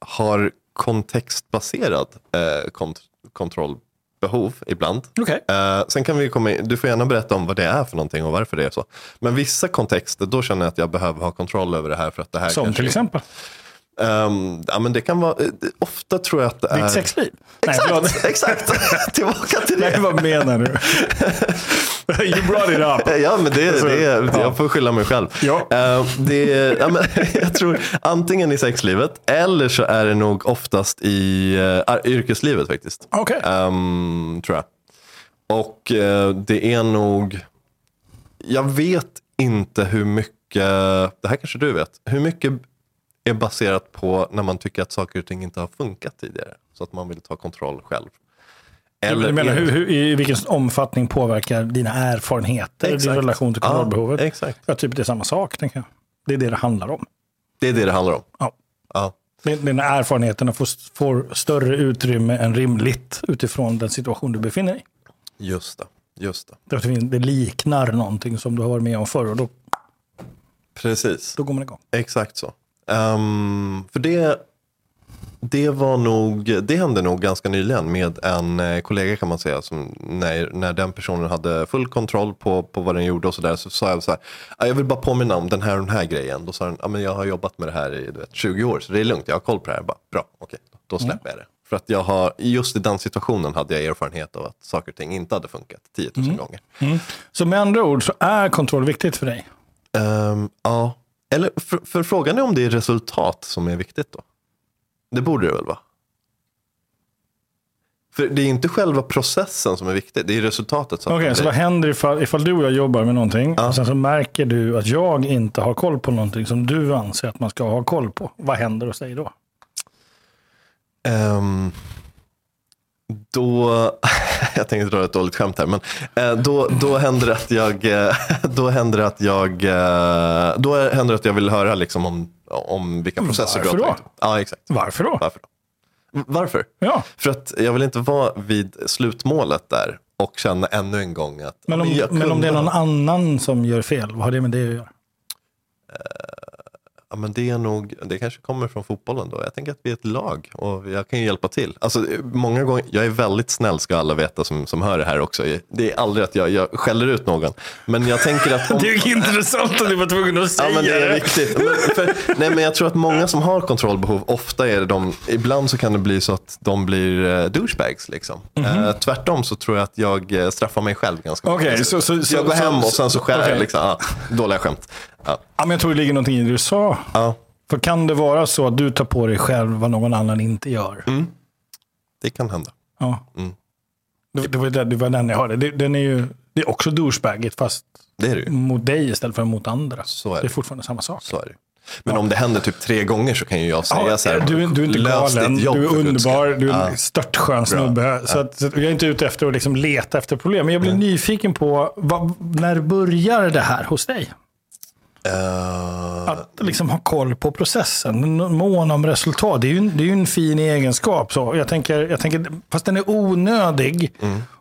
har kontextbaserad eh, kont kontrollbehov ibland. Okej. Eh, sen kan vi komma in, du får gärna berätta om vad det är för någonting och varför det är så. Men vissa kontexter, då känner jag att jag behöver ha kontroll över det här för att det här Som till exempel? Ehm, ja, men det kan vara, eh, ofta tror jag att det är... Ditt sexliv? Nej. Exakt, exakt. Tillbaka till det. Nej, vad menar du? you brought it up. Ja, men det, Alltså, det, ja. jag får skylla mig själv. Ja. Eh, det, ja, men, jag tror antingen i sexlivet eller så är det nog oftast i uh, yrkeslivet faktiskt. Okej. Ehm, tror jag. Och eh, det är nog, jag vet inte hur mycket, det här kanske du vet, hur mycket är baserat på när man tycker att saker och ting inte har funkat tidigare. Så att man vill ta kontroll själv. Du menar, hur, hur, I vilken omfattning påverkar dina erfarenheter din Exakt. relation till kontrollbehovet? Ja, exakt. Ja, typ det är samma sak, tänker jag. Det är det det handlar om. Det är det det handlar om. Ja. Ja. Din- Dina erfarenheterna får, får större utrymme än rimligt utifrån den situation du befinner dig i. Just det. Just det. Det liknar någonting som du har varit med om förr och då, Precis. då går man igång. Exakt så. Ehm, för det, det var nog, det hände nog ganska nyligen med en eh, kollega kan man säga. Som när, när den personen hade full kontroll på, på vad den gjorde och sådär. Så sa jag så här, "Ah, jag vill bara påminna om den här och den här grejen. Då sa den, ah, men jag har jobbat med det här i du vet, 20 år så det är lugnt, jag har koll på det här. Jag bara, Bra, okej, då släpper jag det. För att jag har, just i den situationen hade jag erfarenhet av att saker och ting inte hade funkat 10 000 gånger. Så med andra ord så är kontroll viktigt för dig. Ehm, ja, eller för, för frågan är om det är resultat som är viktigt då. Det borde det väl vara? För det är inte själva processen som är viktig, det är resultatet. Okej, så vad händer ifall, ifall du och jag jobbar med någonting och sen så märker du att jag inte har koll på någonting som du anser att man ska ha koll på. Vad händer hos dig då? Ehm, då, jag tänkte dra ett dåligt skämt här, men eh, då, då händer det att jag, eh, då händer att jag, eh, då händer att jag vill höra liksom om, om vilka processer Varför du har då? tagit. Ja, exakt. Varför då? Varför då? Varför? Ja, För att jag vill inte vara vid slutmålet där och känna ännu en gång att men om, men om det är någon annan som gör fel, vad har det med det att göra? Ja, men det är nog, det kanske kommer från fotbollen då. Jag tänker att vi är ett lag och jag kan ju hjälpa till. Alltså, många gånger, jag är väldigt snäll ska alla veta som, som hör det här också. Det är aldrig att jag, jag skäller ut någon. Men jag tänker att om, Det är intressant att du var tvungen att säga Ja, men det är viktigt. Men, för, nej, men jag tror att många som har kontrollbehov, ofta är det de, ibland så kan det bli så att de blir uh, douchebags. Liksom. Eh, tvärtom så tror jag att jag eh, straffar mig själv ganska Okej, mycket. så- så- så- jag går hem och sen så skär jag. okej. Liksom, ja, dåliga skämt. Ja, Ja, men jag tror det ligger någonting i det du sa. ja, För kan det vara så att du tar på dig själv vad någon annan inte gör? det kan hända. Ja. Mm. Det, det, var, det, det var den jag hörde. Det, den är ju, det är också douchebagigt fast Det är det mot dig istället för mot andra. Så är det det. är fortfarande samma sak. Så är det. Men om det händer typ tre gånger så kan ju jag säga Ja, så här. du, du är inte "Lös galen, du är underbar, skull." du är Ja. en störtskön snubbe. Så att, så att jag är inte ute efter att liksom leta efter problem. Men jag blir nyfiken på, vad, när börjar det här hos dig? Eh, Att liksom ha koll på processen, mån om resultat. Det är ju, en- det är ju en fin egenskap. Så. Jag, tänker, jag tänker, fast den är onödig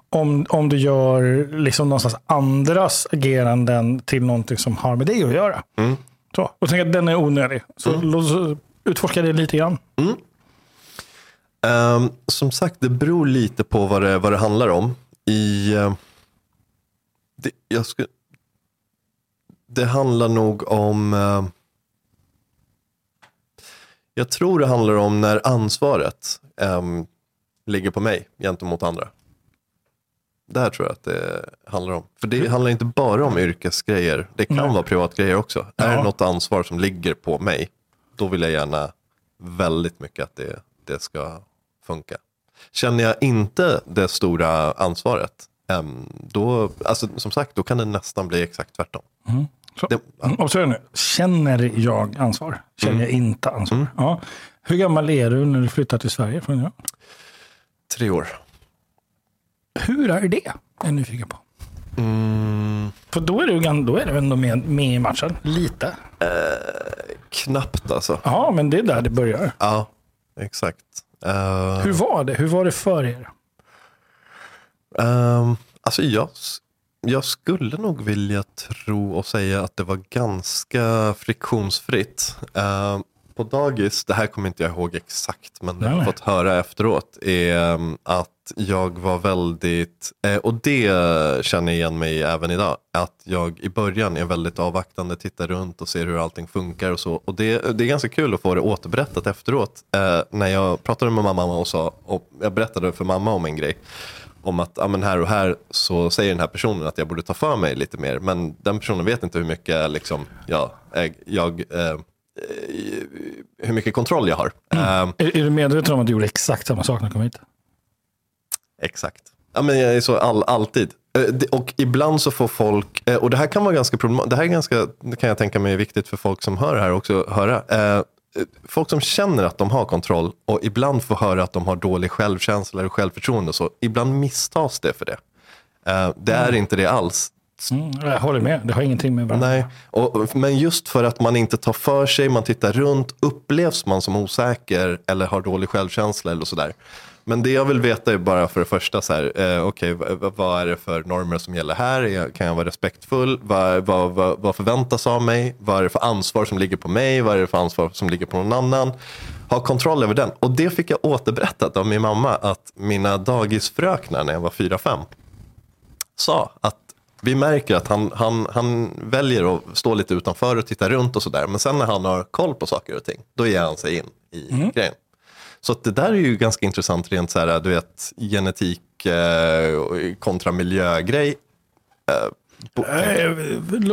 om, om du gör liksom någonstans andras ageranden till någonting som har med dig att göra. Så. Och tänker att den är onödig. Så låt oss utforska det lite grann. Ehm, som sagt, det beror lite på vad det, vad det handlar om. I, eh, det, jag ska, det handlar nog om... eh, jag tror det handlar om när ansvaret ehm, ligger på mig gentemot andra. Där tror jag att det handlar om. För det handlar inte bara om yrkesgrejer. Det kan Nej. vara privatgrejer också. Är Ja. det något ansvar som ligger på mig, då vill jag gärna väldigt mycket att det, det ska funka. Känner jag inte det stora ansvaret, då, alltså, som sagt, då kan det nästan bli exakt tvärtom. Så. Det, ja, Mm, Observera nu. Känner jag ansvar? Känner jag inte ansvar? Ja. Hur gammal är du när du flyttar till Sverige från Iran? tre år. Hur är det? Jag är nyfiken på. Mm, För då är du, då är du ändå med, med i matchen. Lite. knappt alltså. Ja, men det är där det börjar. Ja, exakt. Eh, Hur var det? Hur var det för er? Ehm, alltså jag, jag skulle nog vilja tro och säga att det var ganska friktionsfritt. Ehm, på dagis, det här kommer inte jag ihåg exakt, men det jag har fått höra efteråt är ehm, att jag var väldigt, eh, och det känner jag igen mig i även idag, att jag i början är väldigt avvaktande, tittar runt och ser hur allting funkar och så. Och det, det är ganska kul att få det återberättat efteråt. Eh, när jag pratade med mamma och sa, och jag berättade för mamma om en grej, om att ja, men här och här så säger den här personen att jag borde ta för mig lite mer. Men den personen vet inte hur mycket, liksom, ja, jag, jag, eh, eh, hur mycket kontroll jag har. Eh, Är, är du medveten om att du gjorde exakt samma sak när du kom hit? Exakt. Ja, men jag är så all, alltid. Eh, Och ibland så får folk, eh, och det här kan vara ganska problematiskt, det här är ganska, det kan jag tänka mig är viktigt för folk som hör det här också, höra. Eh, Folk som känner att de har kontroll och ibland får höra att de har dålig självkänsla eller självförtroende, så ibland misstas det för det. Eh, Det är inte det alls. Mm, jag håller med. Det har ingenting med varandra. Nej, och, men just för att man inte tar för sig, man tittar runt, upplevs man som osäker eller har dålig självkänsla eller sådär. Men det jag vill veta är bara för det första, så här, eh, v- vad är det för normer som gäller här? Kan jag vara respektfull? Vad, vad, vad, vad förväntas av mig? Vad är det för ansvar som ligger på mig? Vad är det för ansvar som ligger på någon annan? Ha kontroll över den. Och det fick jag återberättat av min mamma, att mina dagisfröknar när jag var fyra fem sa att vi märker att han, han, han väljer att stå lite utanför och titta runt och sådär. Men sen när han har koll på saker och ting, då ger han sig in i grejen. Så det där är ju ganska intressant rent så här, du vet, genetik eh, kontra miljögrej. Eh,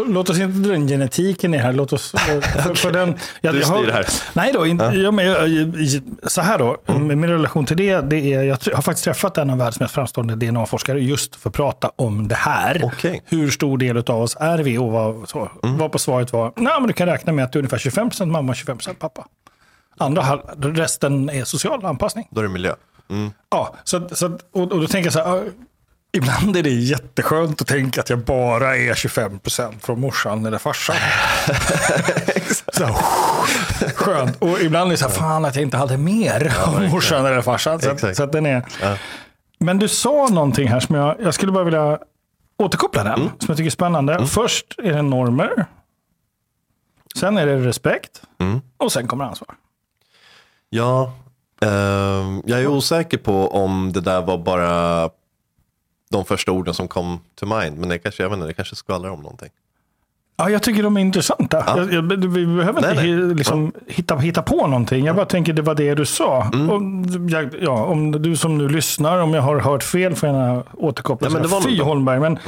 Låt oss inte dra in genetiken i här. Låt oss, för, för den, jag, Du jag styr här. Nej då, inte, ja. men, jag- så här då. Med Min relation till det, det är, jag har faktiskt träffat en av världens mest framstående DNA-forskare just för att prata om det här. Okej. Hur stor del av oss är vi? Och vad, så, vad på svaret var, nej men du kan räkna med att du är ungefär 25% mamma, 25% pappa. Andra hal- resten är social anpassning. Då är det miljö. Mm. Ja, så, så, och, och då tänker jag så här, ja, ibland är det jätteskönt att tänka att jag bara är 25% från morsan eller farsan. så, skönt. Och ibland är det så här, fan att jag inte hade mer av morsan eller farsan. Så, att, så att den är... Ja. Men du sa någonting här som jag, jag skulle bara vilja återkoppla den, som jag tycker är spännande. Först är det normer. Sen är det respekt. Och sen kommer ansvar. Ja, ehm, jag är osäker på om det där var bara de första orden som kom to mind. Men det kanske, jag vet inte, det kanske skvallrar om någonting. Ja, jag tycker de är intressanta. Ja. Jag, jag, vi behöver Nej, inte nej. liksom, hitta, hitta på någonting. Jag bara tänker det var det du sa. Mm. Och, jag, ja, om du som nu lyssnar, om jag har hört fel får jag gärna återkoppla. Ja, men det var Fy. Holmberg. Men,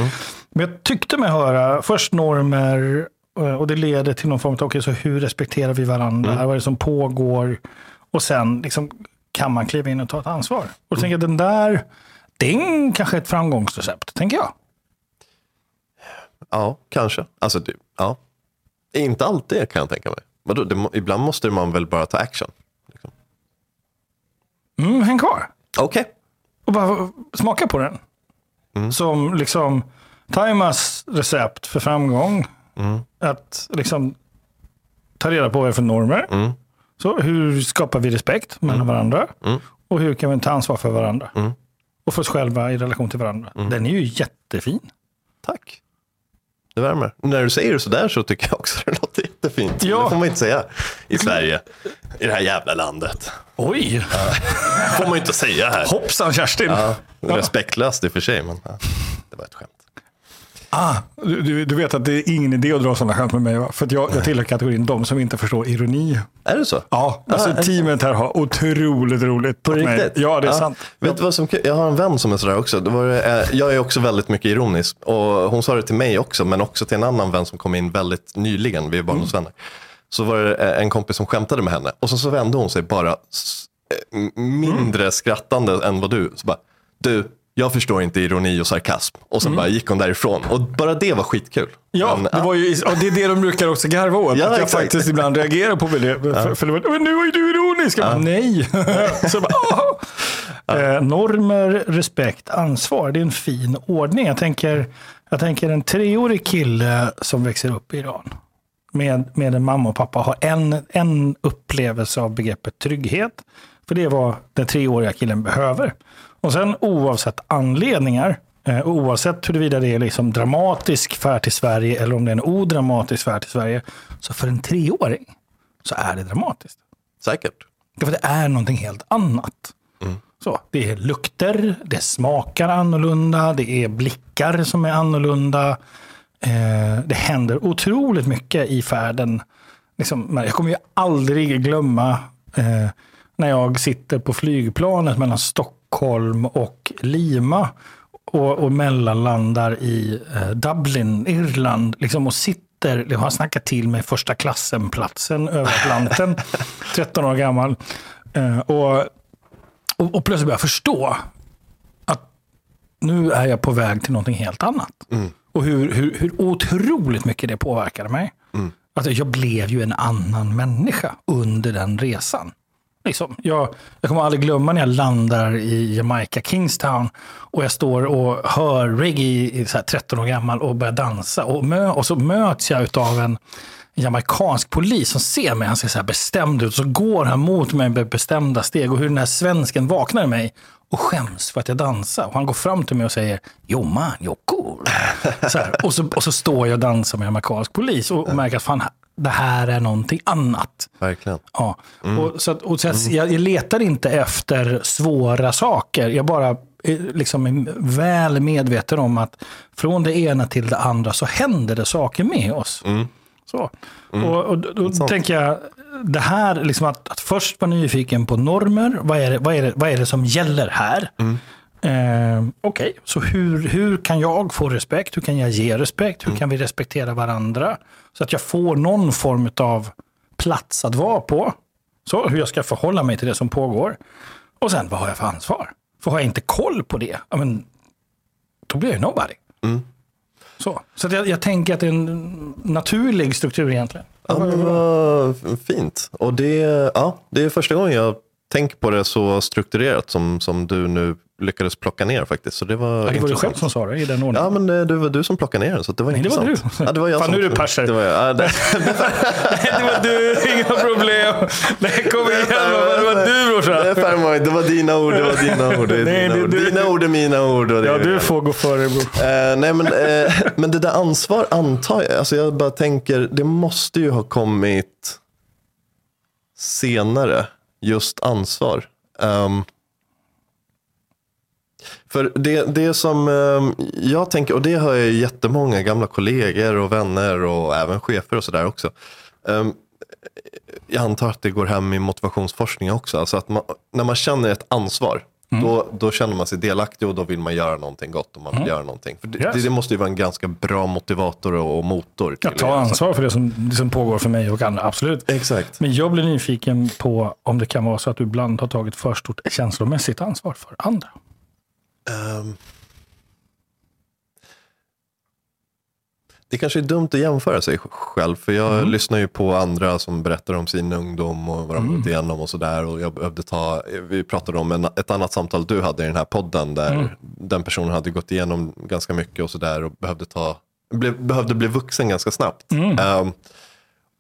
men jag tyckte mig höra först normer eh, och det leder till någon form av, okej, så hur respekterar vi varandra? Mm. Vad är det som pågår? Och sen liksom, kan man kliva in och ta ett ansvar. Och tänker den där, är kanske ett framgångsrecept, tänker jag. Ja, kanske. Alltså, det, ja. Inte alltid kan jag tänka mig. Vadå, det, ibland måste man väl bara ta action? Liksom. Mm, häng kvar. Okej. Och bara smaka på den. Som liksom Taimas recept för framgång. Att liksom ta reda på vad det är för normer. Mm. Så hur skapar vi respekt mellan varandra? Och hur kan vi ta ansvar för varandra? Och för oss själva i relation till varandra. Den är ju jättefin. Tack. Det värmer. När du säger det sådär så tycker jag också det låter jättefint. Ja. Det får man inte säga i Sverige. I det här jävla landet. Oj! får man ju inte säga här. Hoppsan Kerstin! Ja, respektlöst i och för sig, men ja, det var ett skämt. Ah, du, du- vet att det är ingen idé att dra sådana skämt med mig va? För att jag, jag tillhör kategorin de som inte förstår ironi. Är det så? Ja, alltså är det teamet här har otroligt roligt. På riktigt? Ja, det är sant. Vet du vad som? Jag har en vän som är sådär också. Det var, eh, jag är också väldigt mycket ironisk. Och hon sa det till mig också, men också till en annan vän som kom in väldigt nyligen. Vi är barndomsvänner. Så var det eh, en kompis som skämtade med henne. Och så, så vände hon sig bara eh, mindre skrattande än vad du. Så bara, du, jag förstår inte ironi och sarkasm. Och sen bara gick hon därifrån. Och bara det var skitkul. Ja, Men, det, var ju, och det är det de brukar också garva åt. Ja, att jag exakt. faktiskt ibland reagerar på det. För, för det var, men nu var ju du ironisk. Jag bara, nej. Så bara, "Åh." eh, normer, respekt, ansvar. Det är en fin ordning. Jag tänker, jag tänker en treårig kille som växer upp i Iran. Med, med en mamma och pappa har en, en upplevelse av begreppet trygghet. För det är vad den treåriga killen behöver. Och sen oavsett anledningar, eh, och oavsett huruvida det är liksom dramatisk färd till Sverige eller om det är en odramatisk färd till Sverige, så för en treåring så är det dramatiskt. Säkert. För det är någonting helt annat. Så, det är lukter, det smakar annorlunda, det är blickar som är annorlunda. Eh, det händer otroligt mycket i färden. Liksom, jag kommer ju aldrig glömma eh, när jag sitter på flygplanet mellan Stockholm och Lima och, och mellanlandar i eh, Dublin, Irland, liksom, och sitter, jag har snackat till mig första klassen-platsen över Atlanten, 13 år gammal. Eh, och, och, och plötsligt börjar jag förstå att nu är jag på väg till någonting helt annat. Och hur, hur, hur otroligt mycket det påverkade mig. Alltså, jag blev ju en annan människa under den resan. Liksom. Jag, jag kommer aldrig glömma när jag landar i Jamaica, Kingstown och jag står och hör reggae, så här 13 år gammal och börjar dansa. Och, mö, och så möts jag av en jamaicansk polis som ser mig. Han ser så här bestämd ut. Så går han mot mig med bestämda steg. Och hur den här svensken vaknar i mig och skäms för att jag dansar. Och han går fram till mig och säger Jo man, you're cool. Så här. Och, så, och så står jag och dansar med en jamaicansk polis och märker att fan, det här är någonting annat. Verkligen. Ja. Och, så att, och så att jag, jag letar inte efter svåra saker. Jag bara liksom är väl medveten om att från det ena till det andra så händer det saker med oss. Så. Och, och då, då tänker jag, det här, liksom att, att först vara nyfiken på normer. Vad är det, vad är det, vad är det som gäller här? Eh, Okej, så hur, hur kan jag få respekt? Hur kan jag ge respekt? Hur kan vi respektera varandra? Så att jag får någon form av plats att vara på. Så hur jag ska förhålla mig till det som pågår. Och sen, vad har jag för ansvar? För har jag inte koll på det, ja, men, då blir jag ju nobody. Så, så att jag, jag tänker att det är en naturlig struktur egentligen. Ja, men fint. Och det, ja, det är första gången jag tänker på det så strukturerat som, som du nu lyckades plocka ner faktiskt. Så det var Ja, det var du själv som sa det i den ordningen. Ja, men det, det var du som plockade ner den, så det var Nej, det var du. Ja, det var jag Fan, som, nu är det perser. Det var jag. Ja, det, det var du, inga problem. Nej, kom igen, det var du brorsan. det, är det var dina ord, det var dina ord. Det är Nej, dina, ord. du- dina ord är mina ord. Och det Ja, du får gå före bror. Eh, nej, men, eh, men det där ansvar antar jag, alltså jag bara tänker, det måste ju ha kommit senare, just ansvar. Um, för det, det som um, jag tänker, och det har jag jättemånga gamla kollegor och vänner och även chefer och sådär också. Um, jag antar att det går hem i motivationsforskning också. Alltså att man, när man känner ett ansvar, Mm. då, då känner man sig delaktig och då vill man göra någonting gott och man vill göra någonting. För det, Mm. Yes. det, måste ju vara en ganska bra motivator och, och motor. till Jag att tar göra ansvar för det som, det som pågår för mig och andra, absolut. Exakt. Men jag blir nyfiken på om det kan vara så att du ibland har tagit för stort känslomässigt ansvar för andra. Ehm. Det kanske är dumt att jämföra sig själv, för jag Mm. lyssnar ju på andra som berättar om sin ungdom och vad de gått igenom och sådär. Och jag behövde ta, vi pratade om en, ett annat samtal du hade i den här podden där Mm. den personen hade gått igenom ganska mycket och sådär och behövde, ta, blev, behövde bli vuxen ganska snabbt. Mm. Ehm,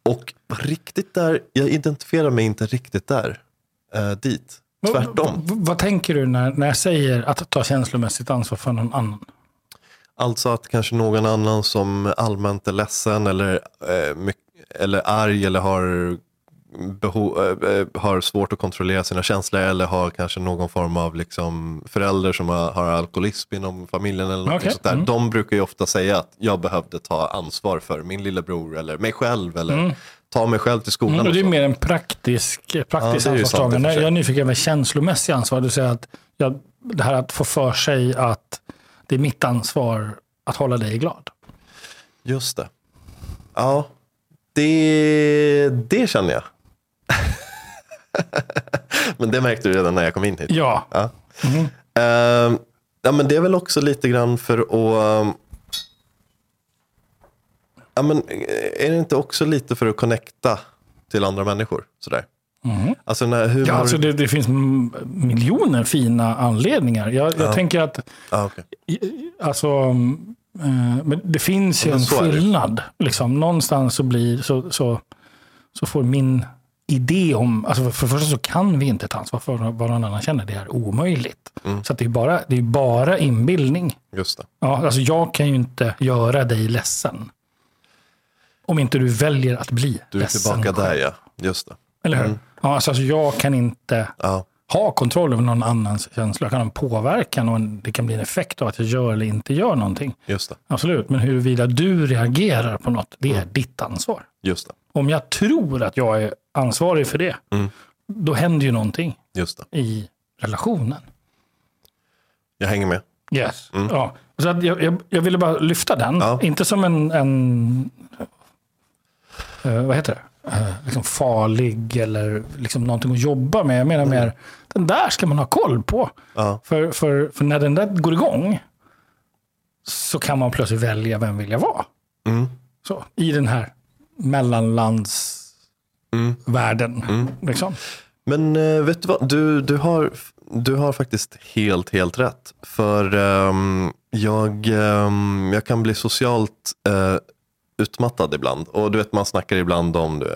och riktigt där, jag identifierar mig inte riktigt där, eh, dit. Tvärtom. V- vad tänker du när, när jag säger att ta känslomässigt ansvar för någon annan? Alltså att kanske någon annan som allmänt är ledsen eller, eh, eller arg eller har, beho, eh, eh, har svårt att kontrollera sina känslor eller har kanske någon form av liksom förälder som har, har alkoholism inom familjen eller något Okej, sånt där. mm. De brukar ju ofta säga att jag behövde ta ansvar för min lillebror eller mig själv eller ta mig själv till skolan. Mm, och det är mer en praktisk, praktisk Ja, ansvarstagande. Jag är nyfiken med känslomässig ansvar. Du säger att jag, det här att få för sig att det är mitt ansvar att hålla dig glad. Just det. Ja, det, det känner jag. Men det märkte du redan när jag kom in hit. Ja, Ja. Ehm, ja, men det är väl också lite grann för att... ja, men är det inte också lite för att connecta till andra människor? Sådär. Alltså när humor... ja alltså det, det finns miljoner fina anledningar. Jag, jag tänker att ah, okej. Alltså, eh, men det finns ju en skillnad. Liksom. Någonstans så, blir, så, så, så får min idé om, alltså för det första så kan vi inte ta ansvar för vad någon annan känner, det är omöjligt. Mm. Så det är bara, det är bara inbildning. Just det. Ja, alltså jag kan ju inte göra dig ledsen. Om inte du väljer att bli Du är ledsen. tillbaka där ja. Just det. Eller hur? Ja, alltså, alltså jag kan inte Ja, ha kontroll över någon annans känslor. Jag kan ha en påverkan och en, det kan bli en effekt av att jag gör eller inte gör någonting. just det. Absolut, men huruvida du reagerar på något, det är ditt ansvar. Just det. Om jag tror att jag är ansvarig för det, Mm. då händer ju någonting i relationen. Jag hänger med. Yes. Ja. Så jag, jag, jag ville bara lyfta den, Ja. inte som en, en eh, vad heter det, liksom farlig eller liksom någonting att jobba med. Jag menar mer, den där ska man ha koll på. Ja, För, för, för när den där går igång så kan man plötsligt välja vem vill jag vara. Mm. Så, I den här mellanlandsvärlden. Mm. Liksom. Men eh, vet du vad, du, du, har, du har faktiskt helt, helt rätt. För ehm, jag, ehm, jag kan bli socialt eh, utmattad ibland. Och du vet, man snackar ibland om, eh,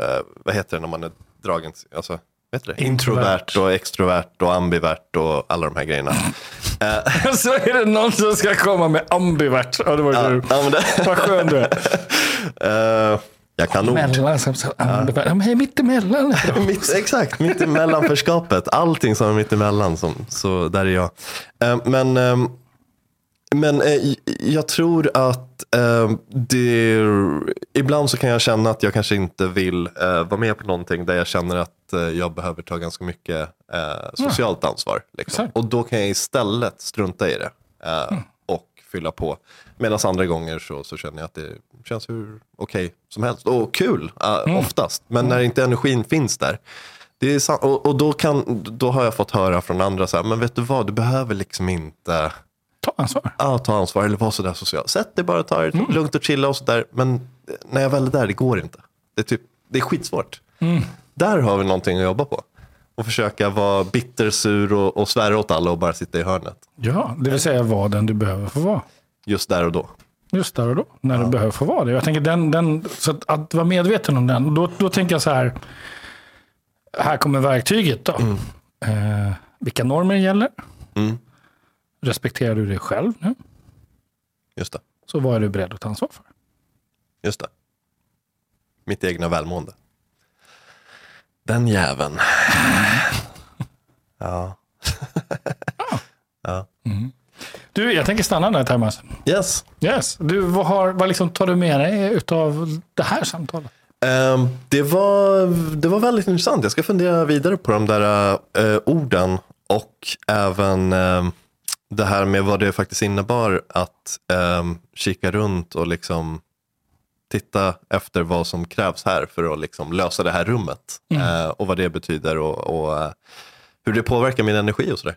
vad heter det när man är dragen alltså, vad heter det? Introvert. Och extrovert och ambivert och alla de här grejerna. Eh, så är det någon som ska komma med ambivert. Ja, det var ja, du. ja, men det, Vad skön du är. eh, jag kan ord. Mellan, som, mittemellan. Mitt, exakt, mitt emellanförskapet. Allting som är mitt emellan, som, så där är jag. Eh, men ehm, men eh, jag tror att eh, det, ibland så kan jag känna att jag kanske inte vill eh, vara med på någonting där jag känner att eh, jag behöver ta ganska mycket eh, socialt ansvar. Liksom. Och då kan jag istället strunta i det eh, och fylla på. Medan andra gånger så, så känner jag att det känns hur okej som helst. Och kul eh, oftast. Men när inte energin finns där. Det är. Och, och då, kan, då har jag fått höra från andra så här, men vet du vad, du behöver liksom inte Ta ansvar. ja, ta ansvar eller vara sådär social. Sätt dig bara, ta det lugnt och chilla och sådär. Men när jag väl är där, det går inte. Det är, typ, det är skitsvårt. Där har vi någonting att jobba på. Och försöka vara bittersur och, och svära åt alla och bara sitta i hörnet. Ja, det vill säga vara den du behöver få vara. Just där och då. Just där och då, när du behöver få vara det. Jag tänker den, den, så att, att vara medveten om den. Då, då tänker jag så här, här kommer verktyget då. Eh, vilka normer gäller? Mm. Respekterar du dig själv nu? Just det. Så vad är du beredd att ta ansvar för? Just det. Mitt egna välmående. Den jäveln. Ja. Du, jag tänker stanna där Thomas. Yes. Yes. Du, vad, har, vad liksom tar du med dig av det här samtalet? Ehm, det, var, det var väldigt intressant. Jag ska fundera vidare på de där eh, orden och även ehm, det här med vad det faktiskt innebar att um, kika runt och liksom titta efter vad som krävs här för att liksom lösa det här rummet. Eh, och vad det betyder och, och eh, hur det påverkar min energi och sådär.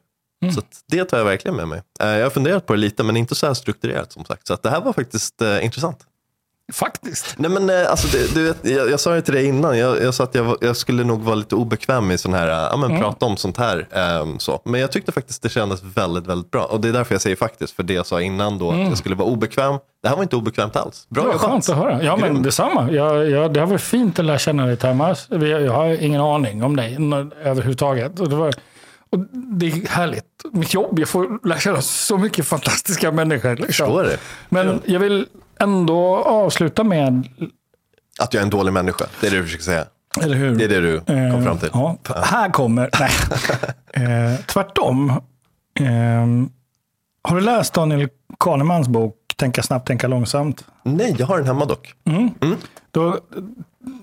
Så att det tar jag verkligen med mig. Eh, jag har funderat på det lite men inte så här strukturerat som sagt. Så det här var faktiskt intressant. Faktiskt. Nej men eh, alltså, du vet, jag, jag sa det till dig innan, jag, jag sa att jag, jag skulle nog vara lite obekväm med sån här, eh, ja men prata om sånt här. ehm, så. Men jag tyckte faktiskt det kändes väldigt, väldigt bra. Och det är därför jag säger faktiskt, för det jag sa innan då, att jag skulle vara obekväm. Det här var inte obekvämt alls. Bra Det var jobbat. skönt att höra. Ja, men detsamma. Jag, jag, det har varit fint att lära känna dig, Thomas. Jag har ingen aning om dig överhuvudtaget. Och det, var, och det är härligt. Mitt jobb, jag får lära känna så mycket fantastiska människor. Liksom. Förstår det. Men jag vill ändå avsluta med, Att jag är en dålig människa, det är det du försöker säga. eller hur? Det är det du kom Eh, fram till. Ja, för här kommer... Nej. eh, tvärtom. Eh, har du läst Daniel Kahnemans bok Tänka snabbt, tänka långsamt? Nej, jag har den hemma dock. Då,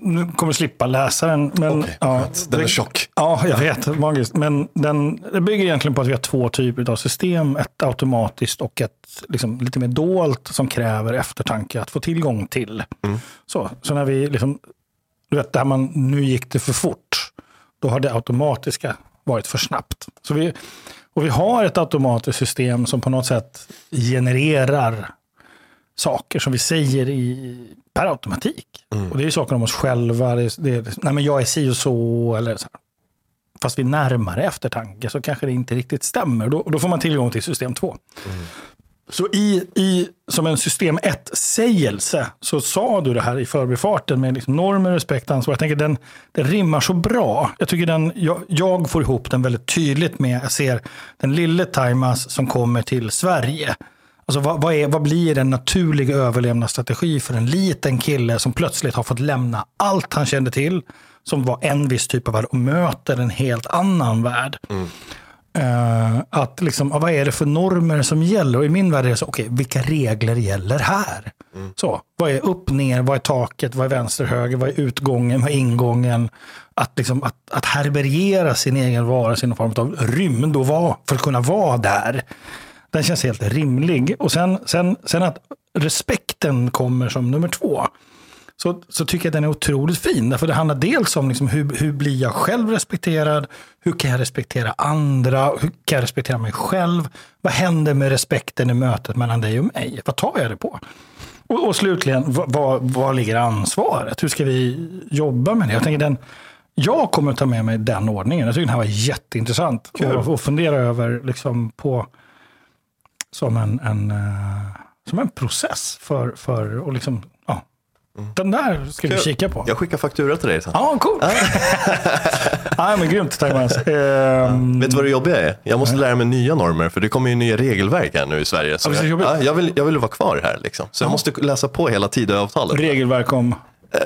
nu kommer slippa läsa den. Men, Okej, ja. Den är tjock. Ja, jag vet. Magiskt. Men den, det bygger egentligen på att vi har två typer av system. Ett automatiskt och ett liksom, lite mer dolt som kräver eftertanke att få tillgång till. Så, så när vi liksom, du vet, där man, nu gick det för fort. Då har det automatiska varit för snabbt. Så vi, och vi har ett automatiskt system som på något sätt genererar saker som vi säger i, per automatik. Och det är ju saker om oss själva. Det är, det är, nej men jag är si och så. Eller så här. Fast vid närmare eftertanke så kanske det inte riktigt stämmer. Då, då får man tillgång till system 2. Så i, i, som en system 1-sägelse så sa du det här i förbifarten med liksom normer, respekt, ansvar. Jag tänker den, den rimmar så bra. Jag tycker den, jag, jag får ihop den väldigt tydligt med, jag ser den lille Taimas som kommer till Sverige. Alltså vad, vad, är, vad blir en naturlig överlevnadsstrategi för en liten kille som plötsligt har fått lämna allt han kände till, som var en viss typ av värld, och möter en helt annan värld. Eh, att liksom, vad är det för normer som gäller? Och i min värld är det så, okej, vilka regler gäller här? Så, vad är upp, ner, vad är taket, vad är vänster, höger, vad är utgången, vad är ingången? Att, liksom, att, att härbärgera sin egen i någon form av rymd och vara, för att kunna vara där. Den känns helt rimlig. Och sen, sen, sen att respekten kommer som nummer två så, så tycker jag den är otroligt fin. Därför det handlar dels om liksom hur, hur blir jag själv respekterad? Hur kan jag respektera andra? Hur kan jag respektera mig själv? Vad händer med respekten i mötet mellan dig och mig? Vad tar jag det på? Och, och slutligen, vad ligger ansvaret? Hur ska vi jobba med det? Jag, tänker den, jag kommer att ta med mig den ordningen. Jag tycker den här var jätteintressant. Och, och fundera över liksom på som en, en, eh, som en process för, för och liksom, ja. Den där ska vi Kul. kika på. Jag skickar faktura till dig sen. Ja, coolt. ja, men grymt, Thomas. Ehm, Vet du vad det jobbiga är? Jag måste lära mig nya normer, för det kommer ju nya regelverk här nu i Sverige. Så Ja, jag, ja, jag, vill, jag vill vara kvar här, liksom. så jag måste läsa på hela Tidöavtalet. regelverk om... Eh,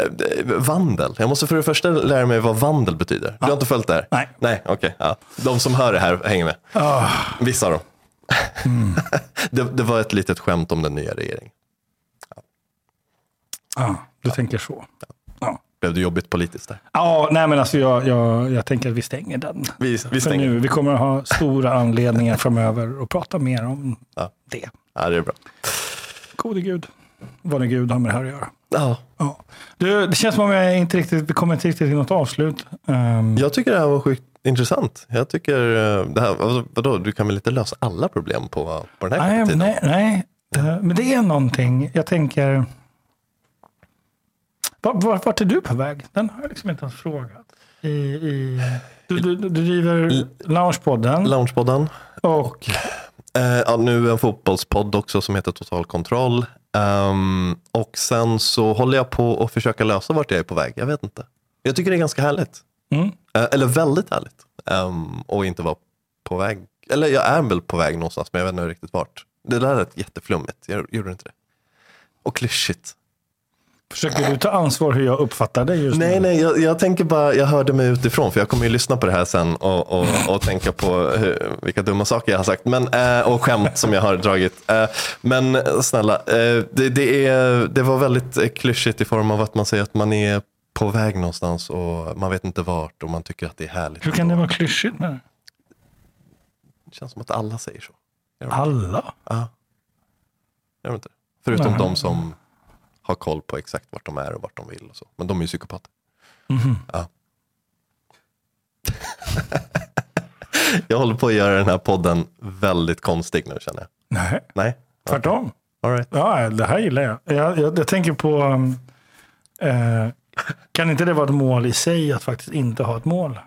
vandel. Jag måste för det första lära mig vad vandel betyder. Du har inte följt det här? Nej. Nej, okej. ja. De som hör det här hänger med. Ah, Vissa av dem. det, det var ett litet skämt om den nya regeringen. ja, du tänker så. Ja. Blev det jobbigt politiskt där? Ja, nej men alltså jag, jag, jag tänker att vi stänger den. Vi, vi stänger. nu, vi kommer att ha stora anledningar framöver att prata mer om Ja. det. Ja, det är bra. Gode gud, vad nu Gud har med det här att göra. Ja. Ja. Du, det känns som om jag inte riktigt, vi kommer inte riktigt till något avslut. Ehm, Jag tycker det här var sjukt intressant. Jag tycker, eh, det här, vadå, du kan väl inte lösa alla problem på, på den här nej, tiden? nej, nej. Eh, Men det är någonting, jag tänker... Vart, vart, vart är du på väg? Den har jag liksom inte ens frågat. I, i, du, du, du driver Loungepodden Loungepodden. och Eh, ja, nu en fotbollspodd också som heter Total Kontroll. Ehm, och sen så håller jag på att försöka lösa vart jag är på väg. Jag vet inte. Jag tycker det är ganska härligt. Mm, Eh, eller väldigt härligt. Um, och inte vara på väg. Eller jag är väl på väg någonstans men jag vet inte riktigt vart. Det där är jätteflummigt. Jag gjorde inte det. Och klyschigt. försöker du ta ansvar hur jag uppfattar dig just Nej, nu? nej, jag, jag tänker bara, jag hörde mig utifrån för jag kommer ju lyssna på det här sen och, och, och tänka på hur, vilka dumma saker jag har sagt men, eh, och skämt som jag har dragit. Eh, men snälla, det, det, är, det var väldigt klyschigt i form av att man säger att man är på väg någonstans och man vet inte vart och man tycker att det är härligt. Hur kan det vara klyschigt med det? Det känns som att alla säger så. Alla? Ja. Gör de inte? Förutom Nej. de som har koll på exakt vart de är och vart de vill. Och så. Men de är ju psykopater. Mhm. Ja. jag håller på att göra den här podden väldigt konstig nu känner jag. Nej, Nej? tvärtom. All right. Ja, det här gillar jag. Jag, jag, jag tänker på, um, eh, kan inte det vara ett mål i sig att faktiskt inte ha ett mål?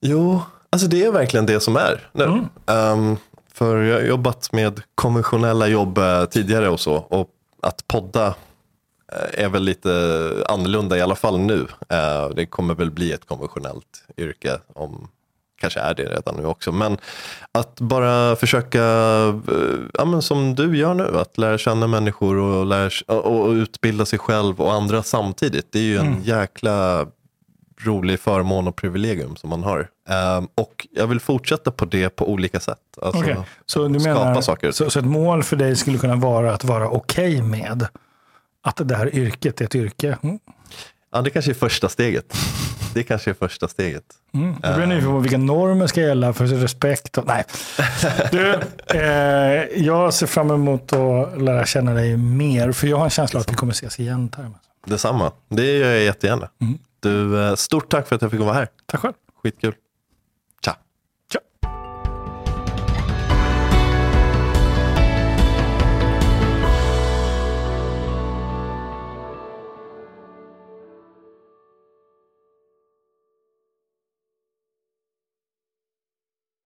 Jo, alltså det är verkligen det som är nu. Ehm, för jag har jobbat med konventionella jobb eh, tidigare och så. Och att podda eh, är väl lite annorlunda i alla fall nu. Eh, det kommer väl bli ett konventionellt yrke. om Kanske är det redan nu också. Men att bara försöka, eh, ja, men som du gör nu, att lära känna människor och, lära, och utbilda sig själv och andra samtidigt. Det är ju en jäkla rolig förmån och privilegium som man har. Ehm, och jag vill fortsätta på det på olika sätt. Alltså, Okej, Så du menar, saker. Så, så ett mål för dig skulle kunna vara att vara okej med att det här yrket är ett yrke? Mm. Ja, det kanske är första steget. Det kanske är första steget. Mm. Jag blir nyfiken på vilka normer ska gälla för respekt. Och, nej. Du, eh, jag ser fram emot att lära känna dig mer, för jag har en känsla att vi kommer ses igen. Detsamma. Det gör jag jättegärna. Du, eh, stort tack för att jag fick vara här. Tack själv. Skitkul.